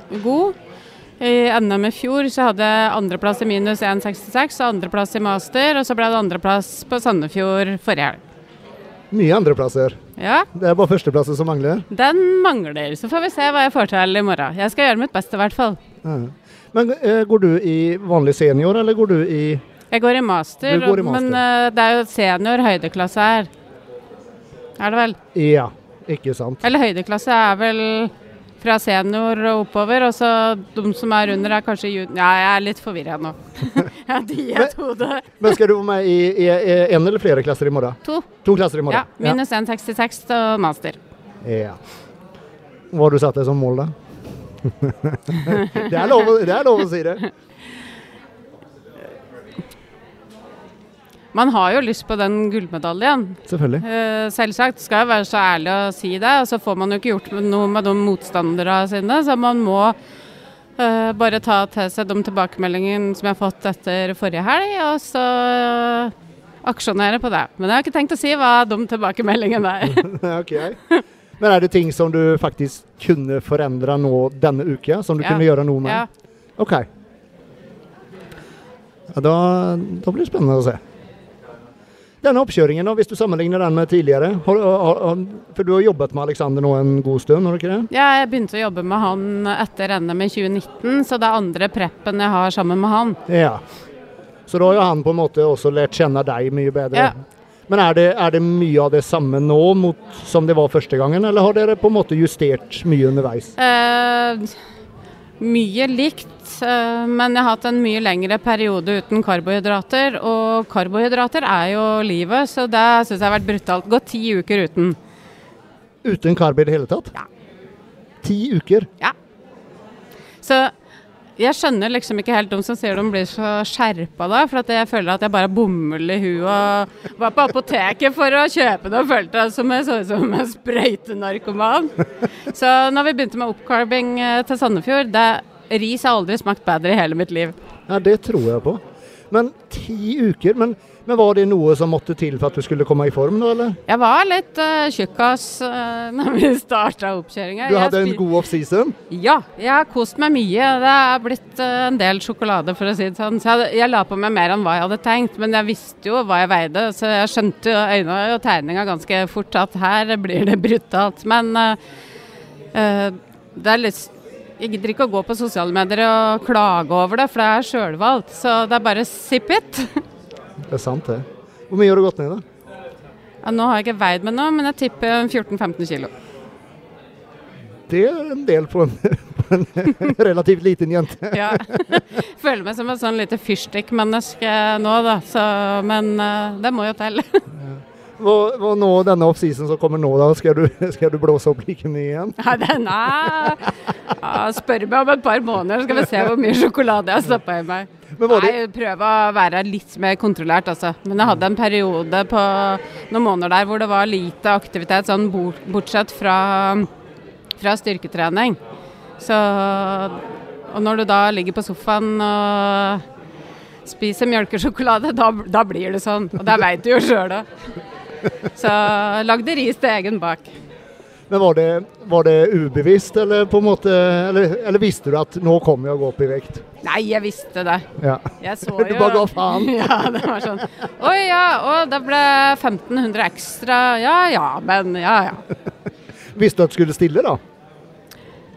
I NM i fjor så hadde jeg andreplass i minus 1,66 og andreplass i master. Og så ble det andreplass på Sandefjord forrige helg. Mye andreplasser. Ja, Det er bare førsteplasser som mangler. den mangler. Så får vi se hva jeg får til i morgen. Jeg skal gjøre mitt beste i hvert fall. Ja. Men eh, går du i vanlig senior, eller går du i Jeg går i master, går i master. men eh, det er jo senior høydeklasse her. Er det vel? Ja, ikke sant. Eller høydeklasse er vel Fra senior og oppover, og så de som er under er kanskje junior. Ja, jeg er litt forvirra nå. *laughs* jeg har diethode. Men skal du være med i, i, i en eller flere klasser i morgen? To. To klasser i morgen. Ja, minus en tekst til tekst og master. Ja. Hva har du satt deg som mål, da? *laughs* det, er lov, det er lov å si det. Man har jo lyst på den gullmedaljen. Selvfølgelig. Eh, selvsagt skal jeg være så ærlig å si det. Og så får man jo ikke gjort noe med de motstanderne sine, så man må eh, bare ta til seg de tilbakemeldingene som jeg har fått etter forrige helg, og så eh, aksjonere på det. Men jeg har ikke tenkt å si hva de tilbakemeldingene er. *laughs* ok. Men er det ting som du faktisk kunne forandre nå denne uka? Som du Ja. kunne gjøre noe med? Ja. Ok. Ja, da, da blir det spennende å se. Denne oppkjøringen, hvis du sammenligner den med tidligere har, har, har, For du har jobbet med Alexander nå en god stund, har du ikke det? Ja, jeg begynte å jobbe med han etter NM i 2019, så det er andre preppen jeg har sammen med han. Ja. Så da har jo han på en måte også lært kjenne deg mye bedre. Ja. Men er det, er det mye av det samme nå mot, som det var første gangen, eller har dere på en måte justert mye underveis? Eh, mye likt, eh, men jeg har hatt en mye lengre periode uten karbohydrater. Og karbohydrater er jo livet, så det syns jeg har vært brutalt. Gått ti uker uten. Uten karb i det hele tatt? Ja. Ti uker? Ja. Så jeg skjønner liksom ikke helt de som sier de blir så skjerpa da, for at jeg føler at jeg bare bomull i huet og var på apoteket for å kjøpe det og følte som jeg så ut som en sprøytenarkoman. Så når vi begynte med oppcarbing eh, til Sandefjord, det, ris har aldri smakt bedre i hele mitt liv. Ja, det tror jeg på. Men ti uker? Men, men var det noe som måtte til for at du skulle komme i form nå, eller? Jeg var litt uh, tjukkas uh, *laughs* når vi starta oppkjøringa. Du hadde en god offseason? Ja, jeg har kost meg mye. Det er blitt uh, en del sjokolade, for å si det sånn. Så jeg, jeg la på meg mer enn hva jeg hadde tenkt, men jeg visste jo hva jeg veide. Så jeg skjønte jo øynene og tegninga ganske fort at her blir det brutalt. Men uh, det er litt Jeg gidder ikke å gå på sosiale medier og klage over det, for det er sjølvalgt. Så det er bare zip it. Det er sant, det. Hvor mye har du gått ned, da? Ja, nå har jeg ikke veid meg nå, men jeg tipper 14-15 kilo. Det er en del på en, *laughs* på en relativt liten jente. *laughs* Ja. *laughs* Føler meg som et sånn lite fyrstikkmenneske nå, da. Så, men eh, det må jo til. Hva, hva nå denne offseason som kommer nå, da? Skal du, *laughs* skal du blåse opp like mye igjen? Nei, den er ja, Spør meg om et par måneder, så skal vi se hvor mye sjokolade jeg har stappa i meg. Men var det- Nei, prøve å være litt mer kontrollert, altså. Men jeg hadde en periode på noen måneder der hvor det var lite aktivitet, sånn bortsett fra, fra styrketrening. Så Og når du da ligger på sofaen og spiser melkesjokolade, da, da blir det sånn. Og det veit du jo sjøl òg. Så lagde ris til egen bak. Men var det, var det ubevisst, eller på en måte Eller, eller visste du at nå kommer jeg å gå opp i vekt? Nei, jeg visste det. Ja. Jeg så *laughs* Du bare ga faen? *laughs* Ja, det var sånn. Oi, ja, å, det ble 1500 ekstra. Ja ja, men ja ja. *laughs* Visste du at du skulle stille, da?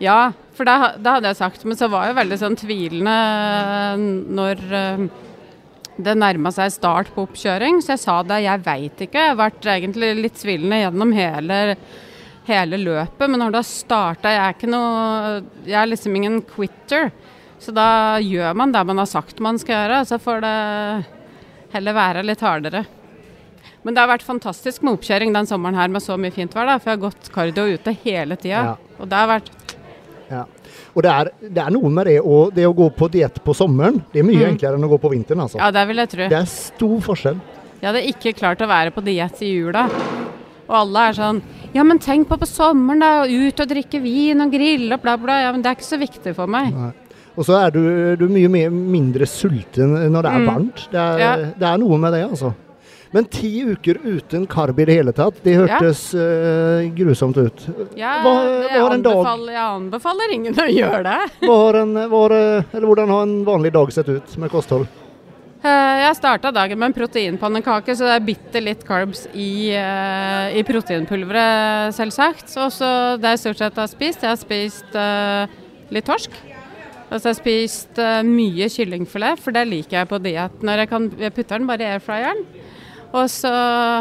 Ja, for det, det hadde jeg sagt. Men så var jeg veldig sånn tvilende når eh, det nærma seg start på oppkjøring. Så jeg sa det, jeg veit ikke. Jeg har vært egentlig litt tvilende gjennom hele, hele løpet. Men når det har starta Jeg er ikke noe Jeg er liksom ingen quitter. Så da gjør man det man har sagt man skal gjøre. Så får det heller være litt hardere. Men det har vært fantastisk med oppkjøring den sommeren her med så mye fint vær. da, For jeg har gått kardio ute hele tida. Ja. Og det har vært Ja. Og det er, det er noe med det å, det å gå på diett på sommeren. Det er mye Mm. enklere enn å gå på vinteren, altså. Ja, det vil jeg tro. Det er stor forskjell. Jeg hadde ikke klart å være på diett i jula. Og alle er sånn Ja, men tenk på på sommeren, da. og Ut og drikke vin og grille og bla, bla. Ja, men det er ikke så viktig for meg. Og så er du, du er mye mer, mindre sulten når det er Mm. varmt. Det Ja. det er noe med det, altså. Men ti uker uten karb i det hele tatt, det hørtes eh, grusomt ut. Ja, Hva- jeg, anbefaler, jeg anbefaler ingen å gjøre det. *laughs* En, eller hvordan har en vanlig dag sett ut med kosthold? Uh, Jeg starta dagen med en proteinpannekake, så det er bitte litt carbs i, uh, i proteinpulveret, selvsagt. Og så det jeg stort sett har spist, jeg har spist litt torsk. Altså jeg har spist mye kyllingfilet, for det liker jeg på diett. Når jeg kan Jeg putter den bare i airfryeren. Og så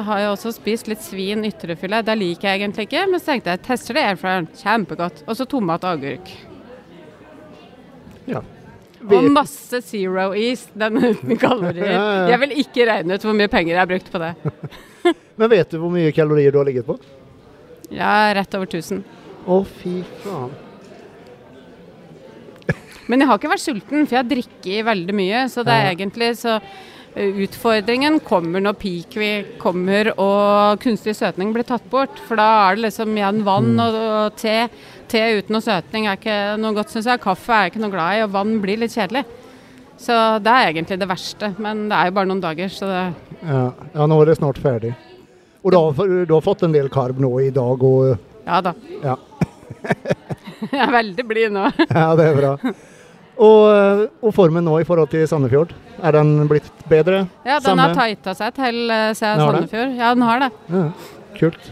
har jeg også spist litt svin ytrefilet. Det liker jeg egentlig ikke, men så tenkte jeg tester det airfryeren. Kjempegodt. Og så tomat og agurk. Ja. Og masse zero east, den *laughs* uten kalorier. Jeg vil ikke regne ut hvor mye penger jeg har brukt på det. *laughs* Men vet du hvor mye kalorier du har ligget på? Ja, rett over 1000. Å, fy faen. Men jeg har ikke vært sulten, for jeg drikker veldig mye. Så det er egentlig så Utfordringen kommer når Peakwy kommer og kunstig søtning blir tatt bort. For da er det liksom igjen vann Mm. og, og te. Te uten noe søtning er ikke noe godt, syns jeg. Kaffe er jeg ikke noe glad i, og vann blir litt kjedelig. Så det er egentlig det verste. Men det er jo bare noen dager, så det Ja, ja nå er det snart ferdig. Og du har, du har fått en del karb nå i dag, og Ja da. Ja. *laughs* jeg er veldig blid nå. *laughs* Ja, det er bra. Og, og formen nå i forhold til Sandefjord, er den blitt bedre? Ja, den Samme? har tighta seg til eh, se det? Sandefjord. Ja, den har det. Ja, kult.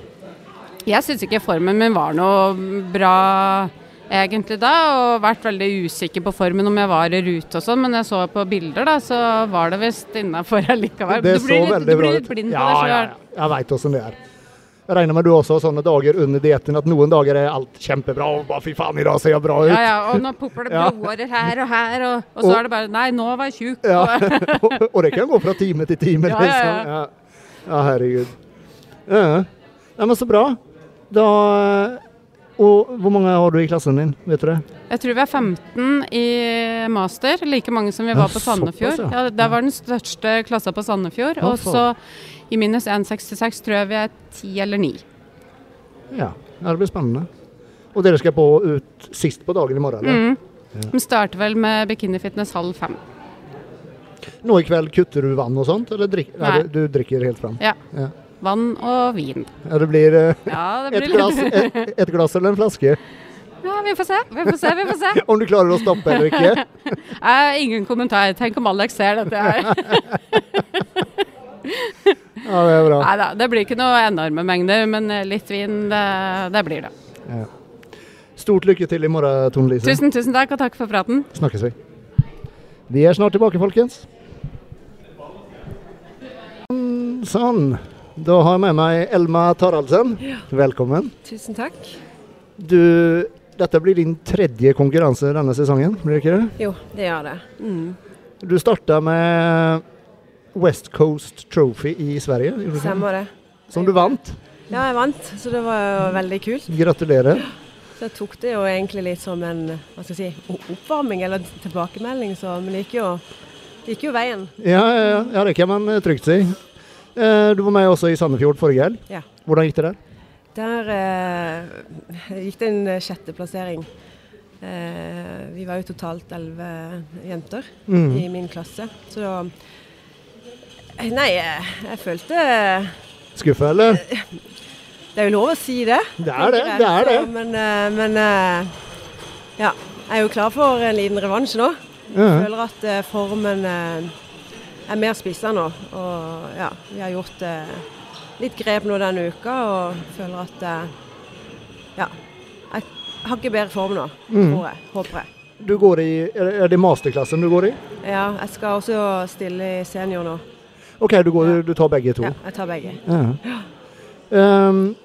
Jeg syns ikke formen min var noe bra egentlig da, og vært veldig usikker på formen om jeg var i rute og sånn, men jeg så på bilder da, så var det visst innafor likevel. Det du så blir litt, du bra blir litt blind på Ja, deg ja, ja. Jeg veit åssen det er. Jeg regner med du også har sånne dager under dietten at noen dager er alt kjempebra, og bare fy faen, i dag ser jeg bra ut. Ja, ja, og nå popper det *laughs* blodårer her og her, og, og så Og- er det bare Nei, nå var jeg tjukk. Ja. og- *laughs* og, det kan gå fra time til time. *laughs* Ja. Liksom. Ja. ja, herregud. Ja. Nei, men så bra. Da Og hvor mange har du i klassen din, vet du det? Jeg tror vi er 15 i master, like mange som vi var på Sandefjord. ja. Det var den største klassa på Sandefjord. Og så i minus 1,66 tror jeg vi er 10 eller 9. Ja, ja det blir spennende. Og dere skal på ut sist på dagen i morgen, eller? Mm. Vi starter vel med bikinifitness halv fem. Nå i kveld kutter du vann og sånt, eller drik Nei. Du, drikker helt fram? Ja. Ja. Vann og vin. Ja, det blir eh, *laughs* Ja, det et glass, et, et glass eller en flaske? Ja, vi får se, vi får se, vi får se. *laughs* Om du klarer å stoppe eller ikke? *laughs* Ingen kommentar. Tenk om Alex ser dette her. Ja, det er bra. Nei da, det blir ikke noe enorme mengder, men litt vin, det, det blir det. Ja. Stort lykke til i morgen, Tone Lise. Tusen, tusen takk, og takk for praten. Snakkes vi. Vi er snart tilbake, folkens. Sånn. Da har jeg med meg Elma Taraldsen. Velkommen. Tusen takk. Du, dette blir din tredje konkurranse denne sesongen, blir det ikke det? Jo, det gjør det. Mm. Du starta med West Coast Trophy i Sverige? Stemmer det. som du vant. Ja, jeg vant, så det var jo veldig kult. Gratulerer. Så jeg tok det jo egentlig litt som en hva skal jeg si, oppvarming eller tilbakemelding, så men det gikk jo, det gikk jo veien. Ja, ja, ja, ja, det kan man eh, trygt si. Eh, Du var med også i Sandefjord forrige helg. Ja. Hvordan gikk det der? Der eh, gikk det en sjette sjetteplassering. Eh, vi var jo totalt elleve jenter Mm. i min klasse, så da Nei, eh, jeg følte Skuffa, eller? Det er jo lov å si det. Det er det. det er det. Men, eh, men eh, ja. Jeg er jo klar for en liten revansj nå. Jeg Føler at eh, formen eh, er mer spissa nå. Og ja, vi har gjort eh, litt grep nå denne uka og føler at eh, ja. Jeg har ikke bedre form nå, Mm. tror jeg. Håper jeg. Du går i, er det masterklassen du går i? Ja, jeg skal også stille i senior nå. OK, du, går, du tar begge to. Ja, jeg tar begge. Ja. Um,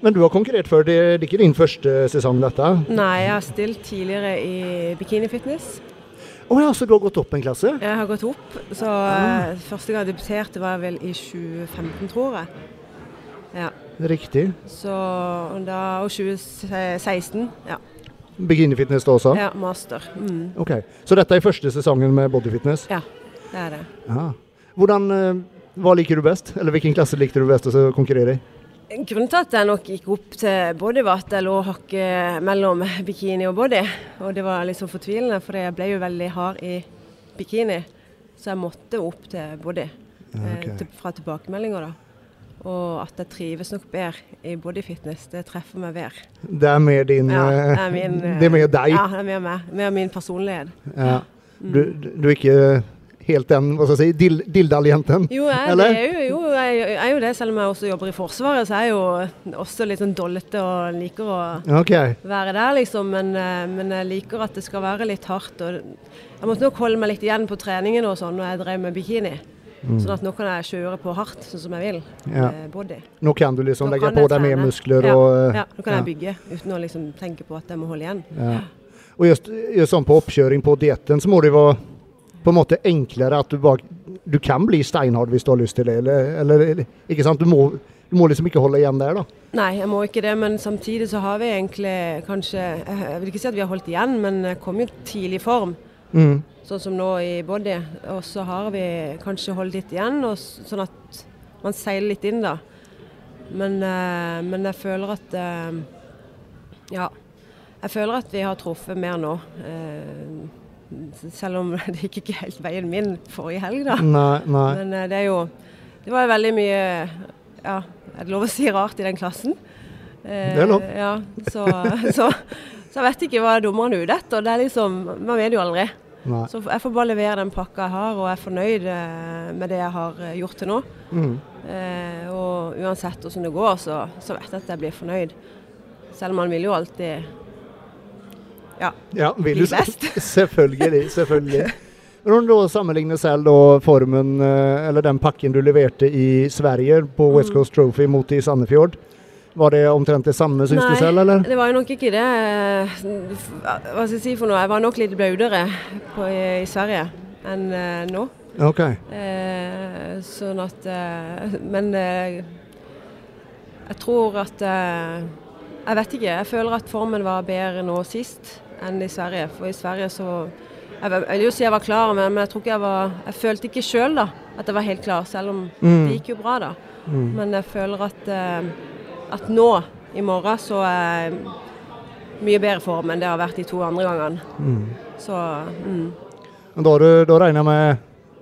men du har konkurrert før. Det, er ikke din første sesong, dette? Nei, jeg har stilt tidligere i bikinifitness. Å ja, så du har gått opp en klasse? Jeg har gått opp, så ja. eh, første gang jeg debuterte var vel i 2015, tror jeg. Ja, Riktig. så da, Og 2016. Ja, Bikinifitness da også? ja master. Mm, Ok, Så dette er første sesongen med bodyfitness? Ja, det er det. Ja. Hvordan, eh, Hva liker du best? Eller hvilken klasse likte du best å konkurrere i? Grunnen til at jeg nok gikk opp til body, var at jeg lå hakket mellom bikini og body. Og det var litt så fortvilende, for jeg ble jo veldig hard i bikini. Så jeg måtte opp til body eh, til, fra tilbakemeldinger, da. Og at jeg trives nok bedre i bodyfitness, det treffer meg bedre. Det er mer din Ja, eh, det er min, *laughs* Det er mer deg? Ja, det er mer meg. Mer min personlighet. Ja. Mm. Du, du er ikke helt den hva skal jeg si, dil, dildaljenten? Jo, jeg, det er jo, jo, jeg, jeg er jo det, selv om jeg også jobber i Forsvaret. Så er jeg jo også litt sånn dollete og liker å okay. være der, liksom. Men, eh, men jeg liker at det skal være litt hardt. Jeg måtte nok holde meg litt igjen på treningen og sånn når jeg drev med bikini. Mm. Sånn at nå kan jeg kjøre på hardt, sånn som jeg vil. Ja. Body. Nå kan du liksom Nå legge på deg mer muskler Ja. og Ja, nå kan ja. jeg bygge uten å liksom tenke på at jeg må holde igjen. Ja. Og just, just sånn på oppkjøring på dietten, så må det være på en måte enklere at du bare Du kan bli steinhard hvis du har lyst til det, eller, eller ikke sant? Du må, du må liksom ikke holde igjen der, da. Nei, jeg må ikke det, men samtidig så har vi egentlig kanskje Jeg vil ikke si at vi har holdt igjen, men kom jo tidlig i form. Mm. Sånn som nå i body. Og så har vi kanskje holdt litt igjen, og sånn at man seiler litt inn, da. Men, eh, men jeg føler at eh, Ja. Jeg føler at vi har truffet mer nå. Selv om *laughs* det gikk ikke helt veien min forrige helg, da. Nei, nei. Men eh, det er jo Det var veldig mye Ja, er det lov å si rart i den klassen? Eh, Det er lov. Ja, så, *laughs* så, så jeg vet ikke hva dommeren er ute etter. Det er liksom Man vet jo aldri. nei. Så jeg får bare levere den pakka jeg har, og jeg er fornøyd eh, med det jeg har gjort til nå. Mm. Eh, og uansett hvordan det går, så, så vet jeg at jeg blir fornøyd. Selv om man vil jo alltid Ja. Ja, vil Bli best. *laughs* Selvfølgelig. selvfølgelig. Om du da sammenligner selv da formen, eh, eller den pakken du leverte i Sverige på Mm. West Coast Trophy mot i Sandefjord, var det omtrent det samme, syns du selv, eller? Det var jo nok ikke det. eh, Hva skal jeg si for noe? Jeg var nok litt blaudere på, i, Sverige enn eh, nå. OK. Eh, sånn at Men eh, jeg tror at eh, Jeg vet ikke. Jeg føler at formen var bedre nå sist enn i Sverige. For i Sverige så Jeg, vil- jeg vil jo si jeg var klar, men, jeg tror ikke jeg var Jeg følte ikke sjøl at jeg var helt klar, selv om Mm. det gikk jo bra, da. Mm. Men jeg føler at, eh, at nå, i morgen, så er jeg mye bedre form enn det har vært de to andre gangene. Mm. Så mm. Da, da regner jeg med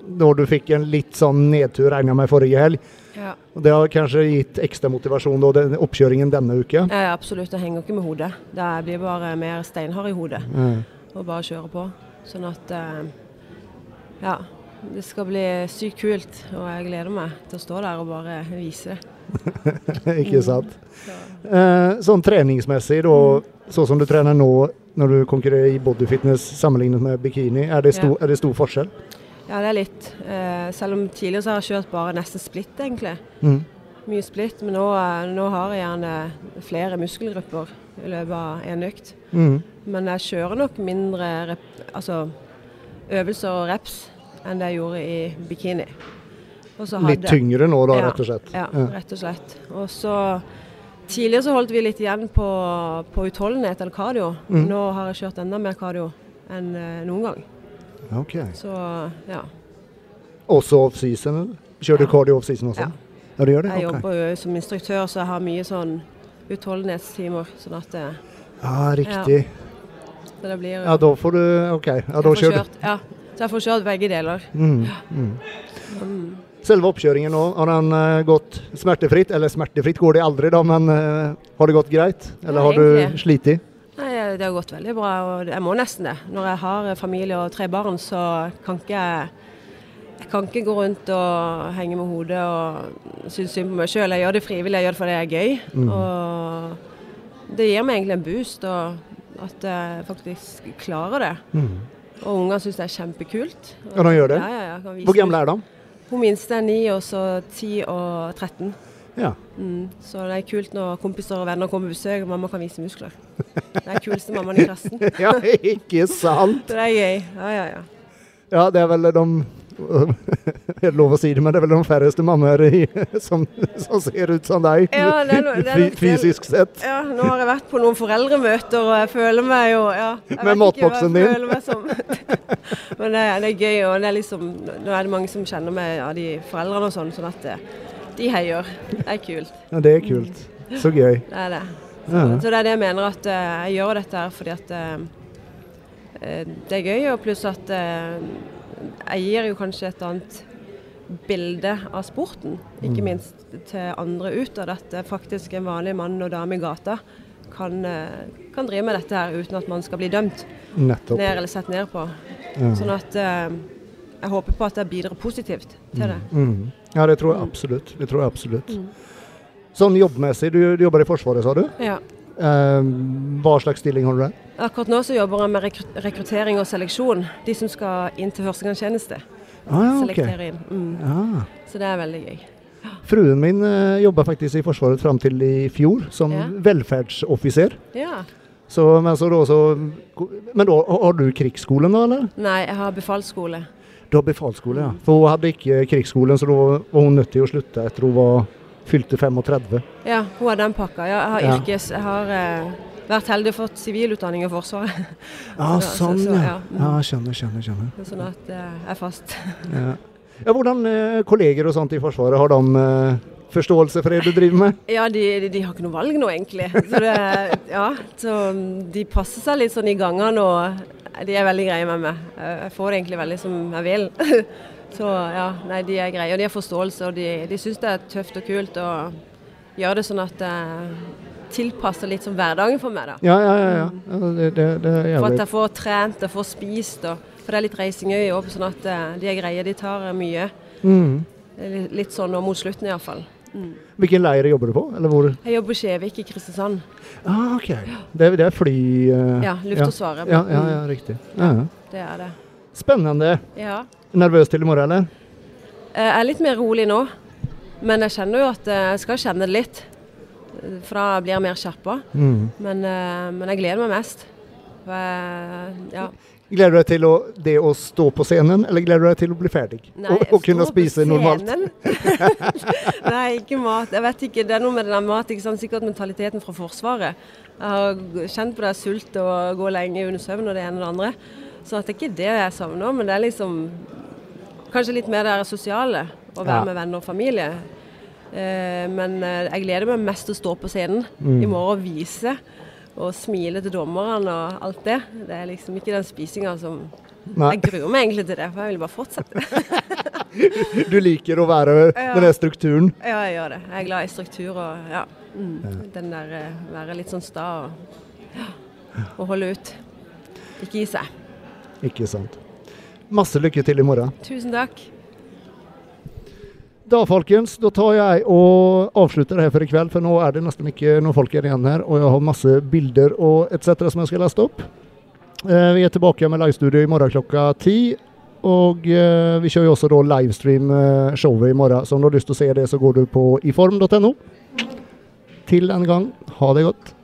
da du fikk en litt sånn nedtur regner jeg med forrige helg. ja. Det har kanskje gitt ekstra motivasjon da, den oppkjøringen denne uka? ja, absolutt. Det henger ikke med hodet. Det blir bare mer steinhard i hodet. Mm. Og bare kjøre på. Sånn at eh, Ja. Det skal bli sykt kult, og jeg gleder meg til å stå der og bare vise det. *laughs* ikke sant? Så, Eh, sånn treningsmessig, da, sånn som du trener nå når du konkurrerer i bodyfitness sammenlignet med bikini, er det stor, er det stor forskjell? Ja, det er litt. Eh, selv om tidligere så har jeg kjørt bare nesten splitt, egentlig. Mm. Mye splitt, men nå, eh, nå har jeg gjerne flere muskelgrupper i løpet av en økt. Mm. Men jeg kjører nok mindre rep, altså, øvelser og reps enn det jeg gjorde i bikini. Hadde, Litt tyngre nå, da, Ja, rett og slett? Ja, rett og slett. Og så Tidligere så holdt vi litt igjen på, på utholdenhet eller cardio. Mm. Nå har jeg kjørt enda mer cardio enn eh, noen gang. Ok. Så ja. Også off-season? Kjører du Ja. cardio off-season også? Ja. Ja, du gjør det? Jeg okay. jobber jo som instruktør, så jeg har mye sånn utholdenhetstimer. Sånn at det, Ja, riktig. så det blir Ja, da får du OK. Ja, da kjører du. ja. Så jeg får kjørt begge deler. Mm. Mm. Mm. Selve oppkjøringen nå, har den uh, gått smertefritt? Eller smertefritt går det aldri, da, men uh, har det gått greit? Eller Ja, har du slitt? Nei, det har gått veldig bra, og jeg må nesten det. Når jeg har familie og tre barn, så kan ikke jeg jeg kan ikke gå rundt og henge med hodet og synes synd på meg sjøl. Jeg gjør det frivillig, jeg gjør det fordi det er gøy. Mm. Og det gir meg egentlig en boost, og at jeg faktisk klarer det. Mm. Og ungene syns det er kjempekult. Ja, de gjør det? Ja, ja, ja, Hvor gamle er de? Hun minste er ni, og så ti og 13. Ja. Mm. Så det er kult når kompiser og venner kommer på besøk, og mamma kan vise muskler. Det er kuleste mammaen i klassen. *laughs* ja, ikke sant? Det er gøy. Ja, ja, ja. Ja, det er vel de Er det lov å si det, men det er vel de færreste mammaer *laughs* som, som ser ut som deg, Ja, det er no, det er nok fysisk sett. Ja, nå har jeg vært på noen foreldremøter, og jeg føler meg jo ja, Med matboksen din. *laughs* Men det, det er gøy, og det er liksom, nå er det mange som kjenner meg av de foreldrene og sånn, sånn at eh, de heier. Det er kult. Ja, det er kult. Så gøy. Det er det. Så, Ja. så det er det jeg mener, at eh, jeg gjør dette her fordi at eh, eh, det er gøy, og pluss at jeg gir jo kanskje et annet bilde av sporten, ikke Mm. minst til andre utad. At eh, faktisk en vanlig mann og dame i gata kan, kan drive med dette her uten at man skal bli dømt Nettopp. ned eller sett ned på. Ja. Sånn at jeg håper på at jeg bidrar positivt til det. Mm. Ja, det tror jeg absolutt. Det tror jeg absolutt. Mm. Sånn jobbmessig, du, du jobber i Forsvaret, sa du? Ja. Eh, hva slags stilling har du der? Akkurat nå så jobber jeg med rekruttering og seleksjon. De som skal inn til førstegangstjeneste. Ah, ja, selektere inn. Mm. Ja. Så det er veldig gøy. Fruen min uh, jobba faktisk i Forsvaret fram til i fjor, som Ja. velferdsoffiser. Ja. Så, men, så da, så, men da har du krigsskolen, da, eller? Nei, jeg har befalsskole. Du har befalsskole, ja. For hun hadde ikke krigsskolen, så da var hun nødt til å slutte etter hun var fylte 35. Ja, hun har den pakka. Ja, jeg har Ja. yrkes... Jeg har eh, vært heldig og fått sivilutdanning i Forsvaret. Ja, *laughs* Så- så- sånn, så, så, ja. Ja, skjønner, skjønner. skjønner. Sånn at jeg er fast. *laughs* Ja. ja, hvordan eh, kolleger og sånt i Forsvaret, har de eh, forståelse for det du driver med? Ja, de, de, de har ikke noe valg nå, egentlig. Så, det, ja, så mm, de passer seg litt sånn i gangene og de er veldig greie med meg. Jeg jeg får det egentlig veldig som jeg vil. *laughs* Så ja, nei, de er greie. Og de har forståelse, og de, de syns det er tøft og kult å gjøre det sånn at det tilpasser litt som hverdagen for meg, da. Ja, ja, ja. ja. det, det, det er For at jeg får trent og får spist. Og, for det er litt reising òg, sånn at eh, de er greie. De tar eh, mye. Mm. Litt sånn nå mot slutten iallfall. Mm. Hvilken leir jobber du på? Jeg jobber på Skjevik i Kristiansand. Ah, ok. Det, det er fly... Uh, Ja, Luftforsvaret. Ja, ja, ja, ja, riktig. Ja. ja. Det er det. Spennende. Ja. Nervøs til i morgen, eller? Jeg er litt mer rolig nå, men jeg kjenner jo at eh, jeg skal kjenne det litt. For da blir jeg mer skjerpa. Mm. Men, eh, men jeg gleder meg mest. For jeg, ja. Gleder du deg til å, det å stå på scenen, eller gleder du deg til å bli ferdig? Nei, og, og kunne spise normalt? *laughs* Nei, ikke mat. Jeg vet ikke. Det er noe med det der mat. ikke sant? Sikkert mentaliteten fra Forsvaret. Jeg har kjent på det sult og gå lenge under søvn og det ene og det andre. Så det er ikke det jeg savner, men det er liksom kanskje litt mer det sosiale. Å være Ja. med venner og familie. Eh, men eh, jeg gleder meg mest til å stå på scenen Mm. i morgen og vise. Og smile til dommerne og alt det. Det er liksom ikke den spisinga som Nei, Jeg gruer meg egentlig til det, for jeg vil bare fortsette. *laughs* du liker å være Ja. den der strukturen. Ja, jeg gjør det. Jeg er glad i struktur og ja. Mm. Ja. Den der eh, være litt sånn sta og, ja, og holde ut. Ikke gi seg. Ikke sant. Masse lykke til i morgen. Tusen takk. Da folkens, da tar jeg og avslutter her for i kveld, for nå er det nesten ikke noen folk igjen her, og jeg har masse bilder og etc. som jeg skal laste opp. Eh, vi er tilbake med livestudio i morgen klokka ti. Og eh, vi kjører jo også da livestream eh, i morgen, så om du har lyst til å se det, så går du på iform.no. Til en gang, ha det godt.